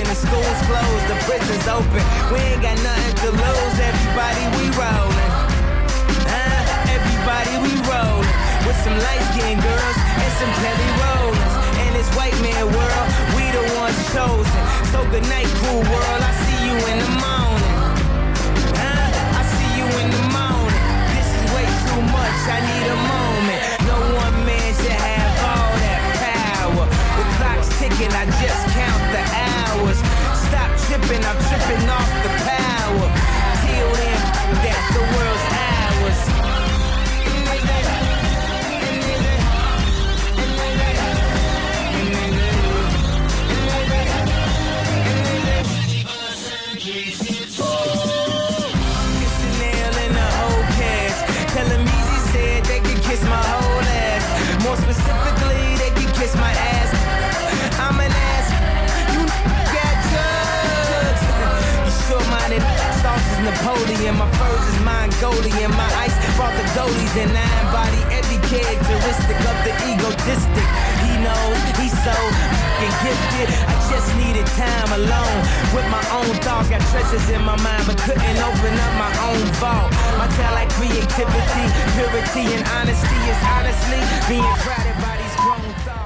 [SPEAKER 26] Broken, the school's closed, the prison's open. We ain't got nothing to lose. Everybody, we rollin'. Huh? Everybody, we rollin'. With some light skinned girls and some Kelly Rollins. In this white man world, we the ones chosen. So good night, cool world. I see you in the morning. Huh? I see you in the morning. This is way too much. I need a moment. Ticking. I just count the hours. Stop tripping. I'm tripping off the power. Till then, that the world's Napoleon, my furs is Mongolian, my ice brought the goalies and I embody every characteristic of the egotistic. He knows he's so fucking gifted. I just needed time alone with my own thoughts. Got treasures in my mind, but couldn't open up my own vault. My talent, creativity, purity, and honesty is honestly being crowded by these grown thoughts.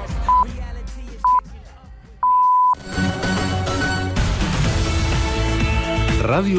[SPEAKER 1] Ràdio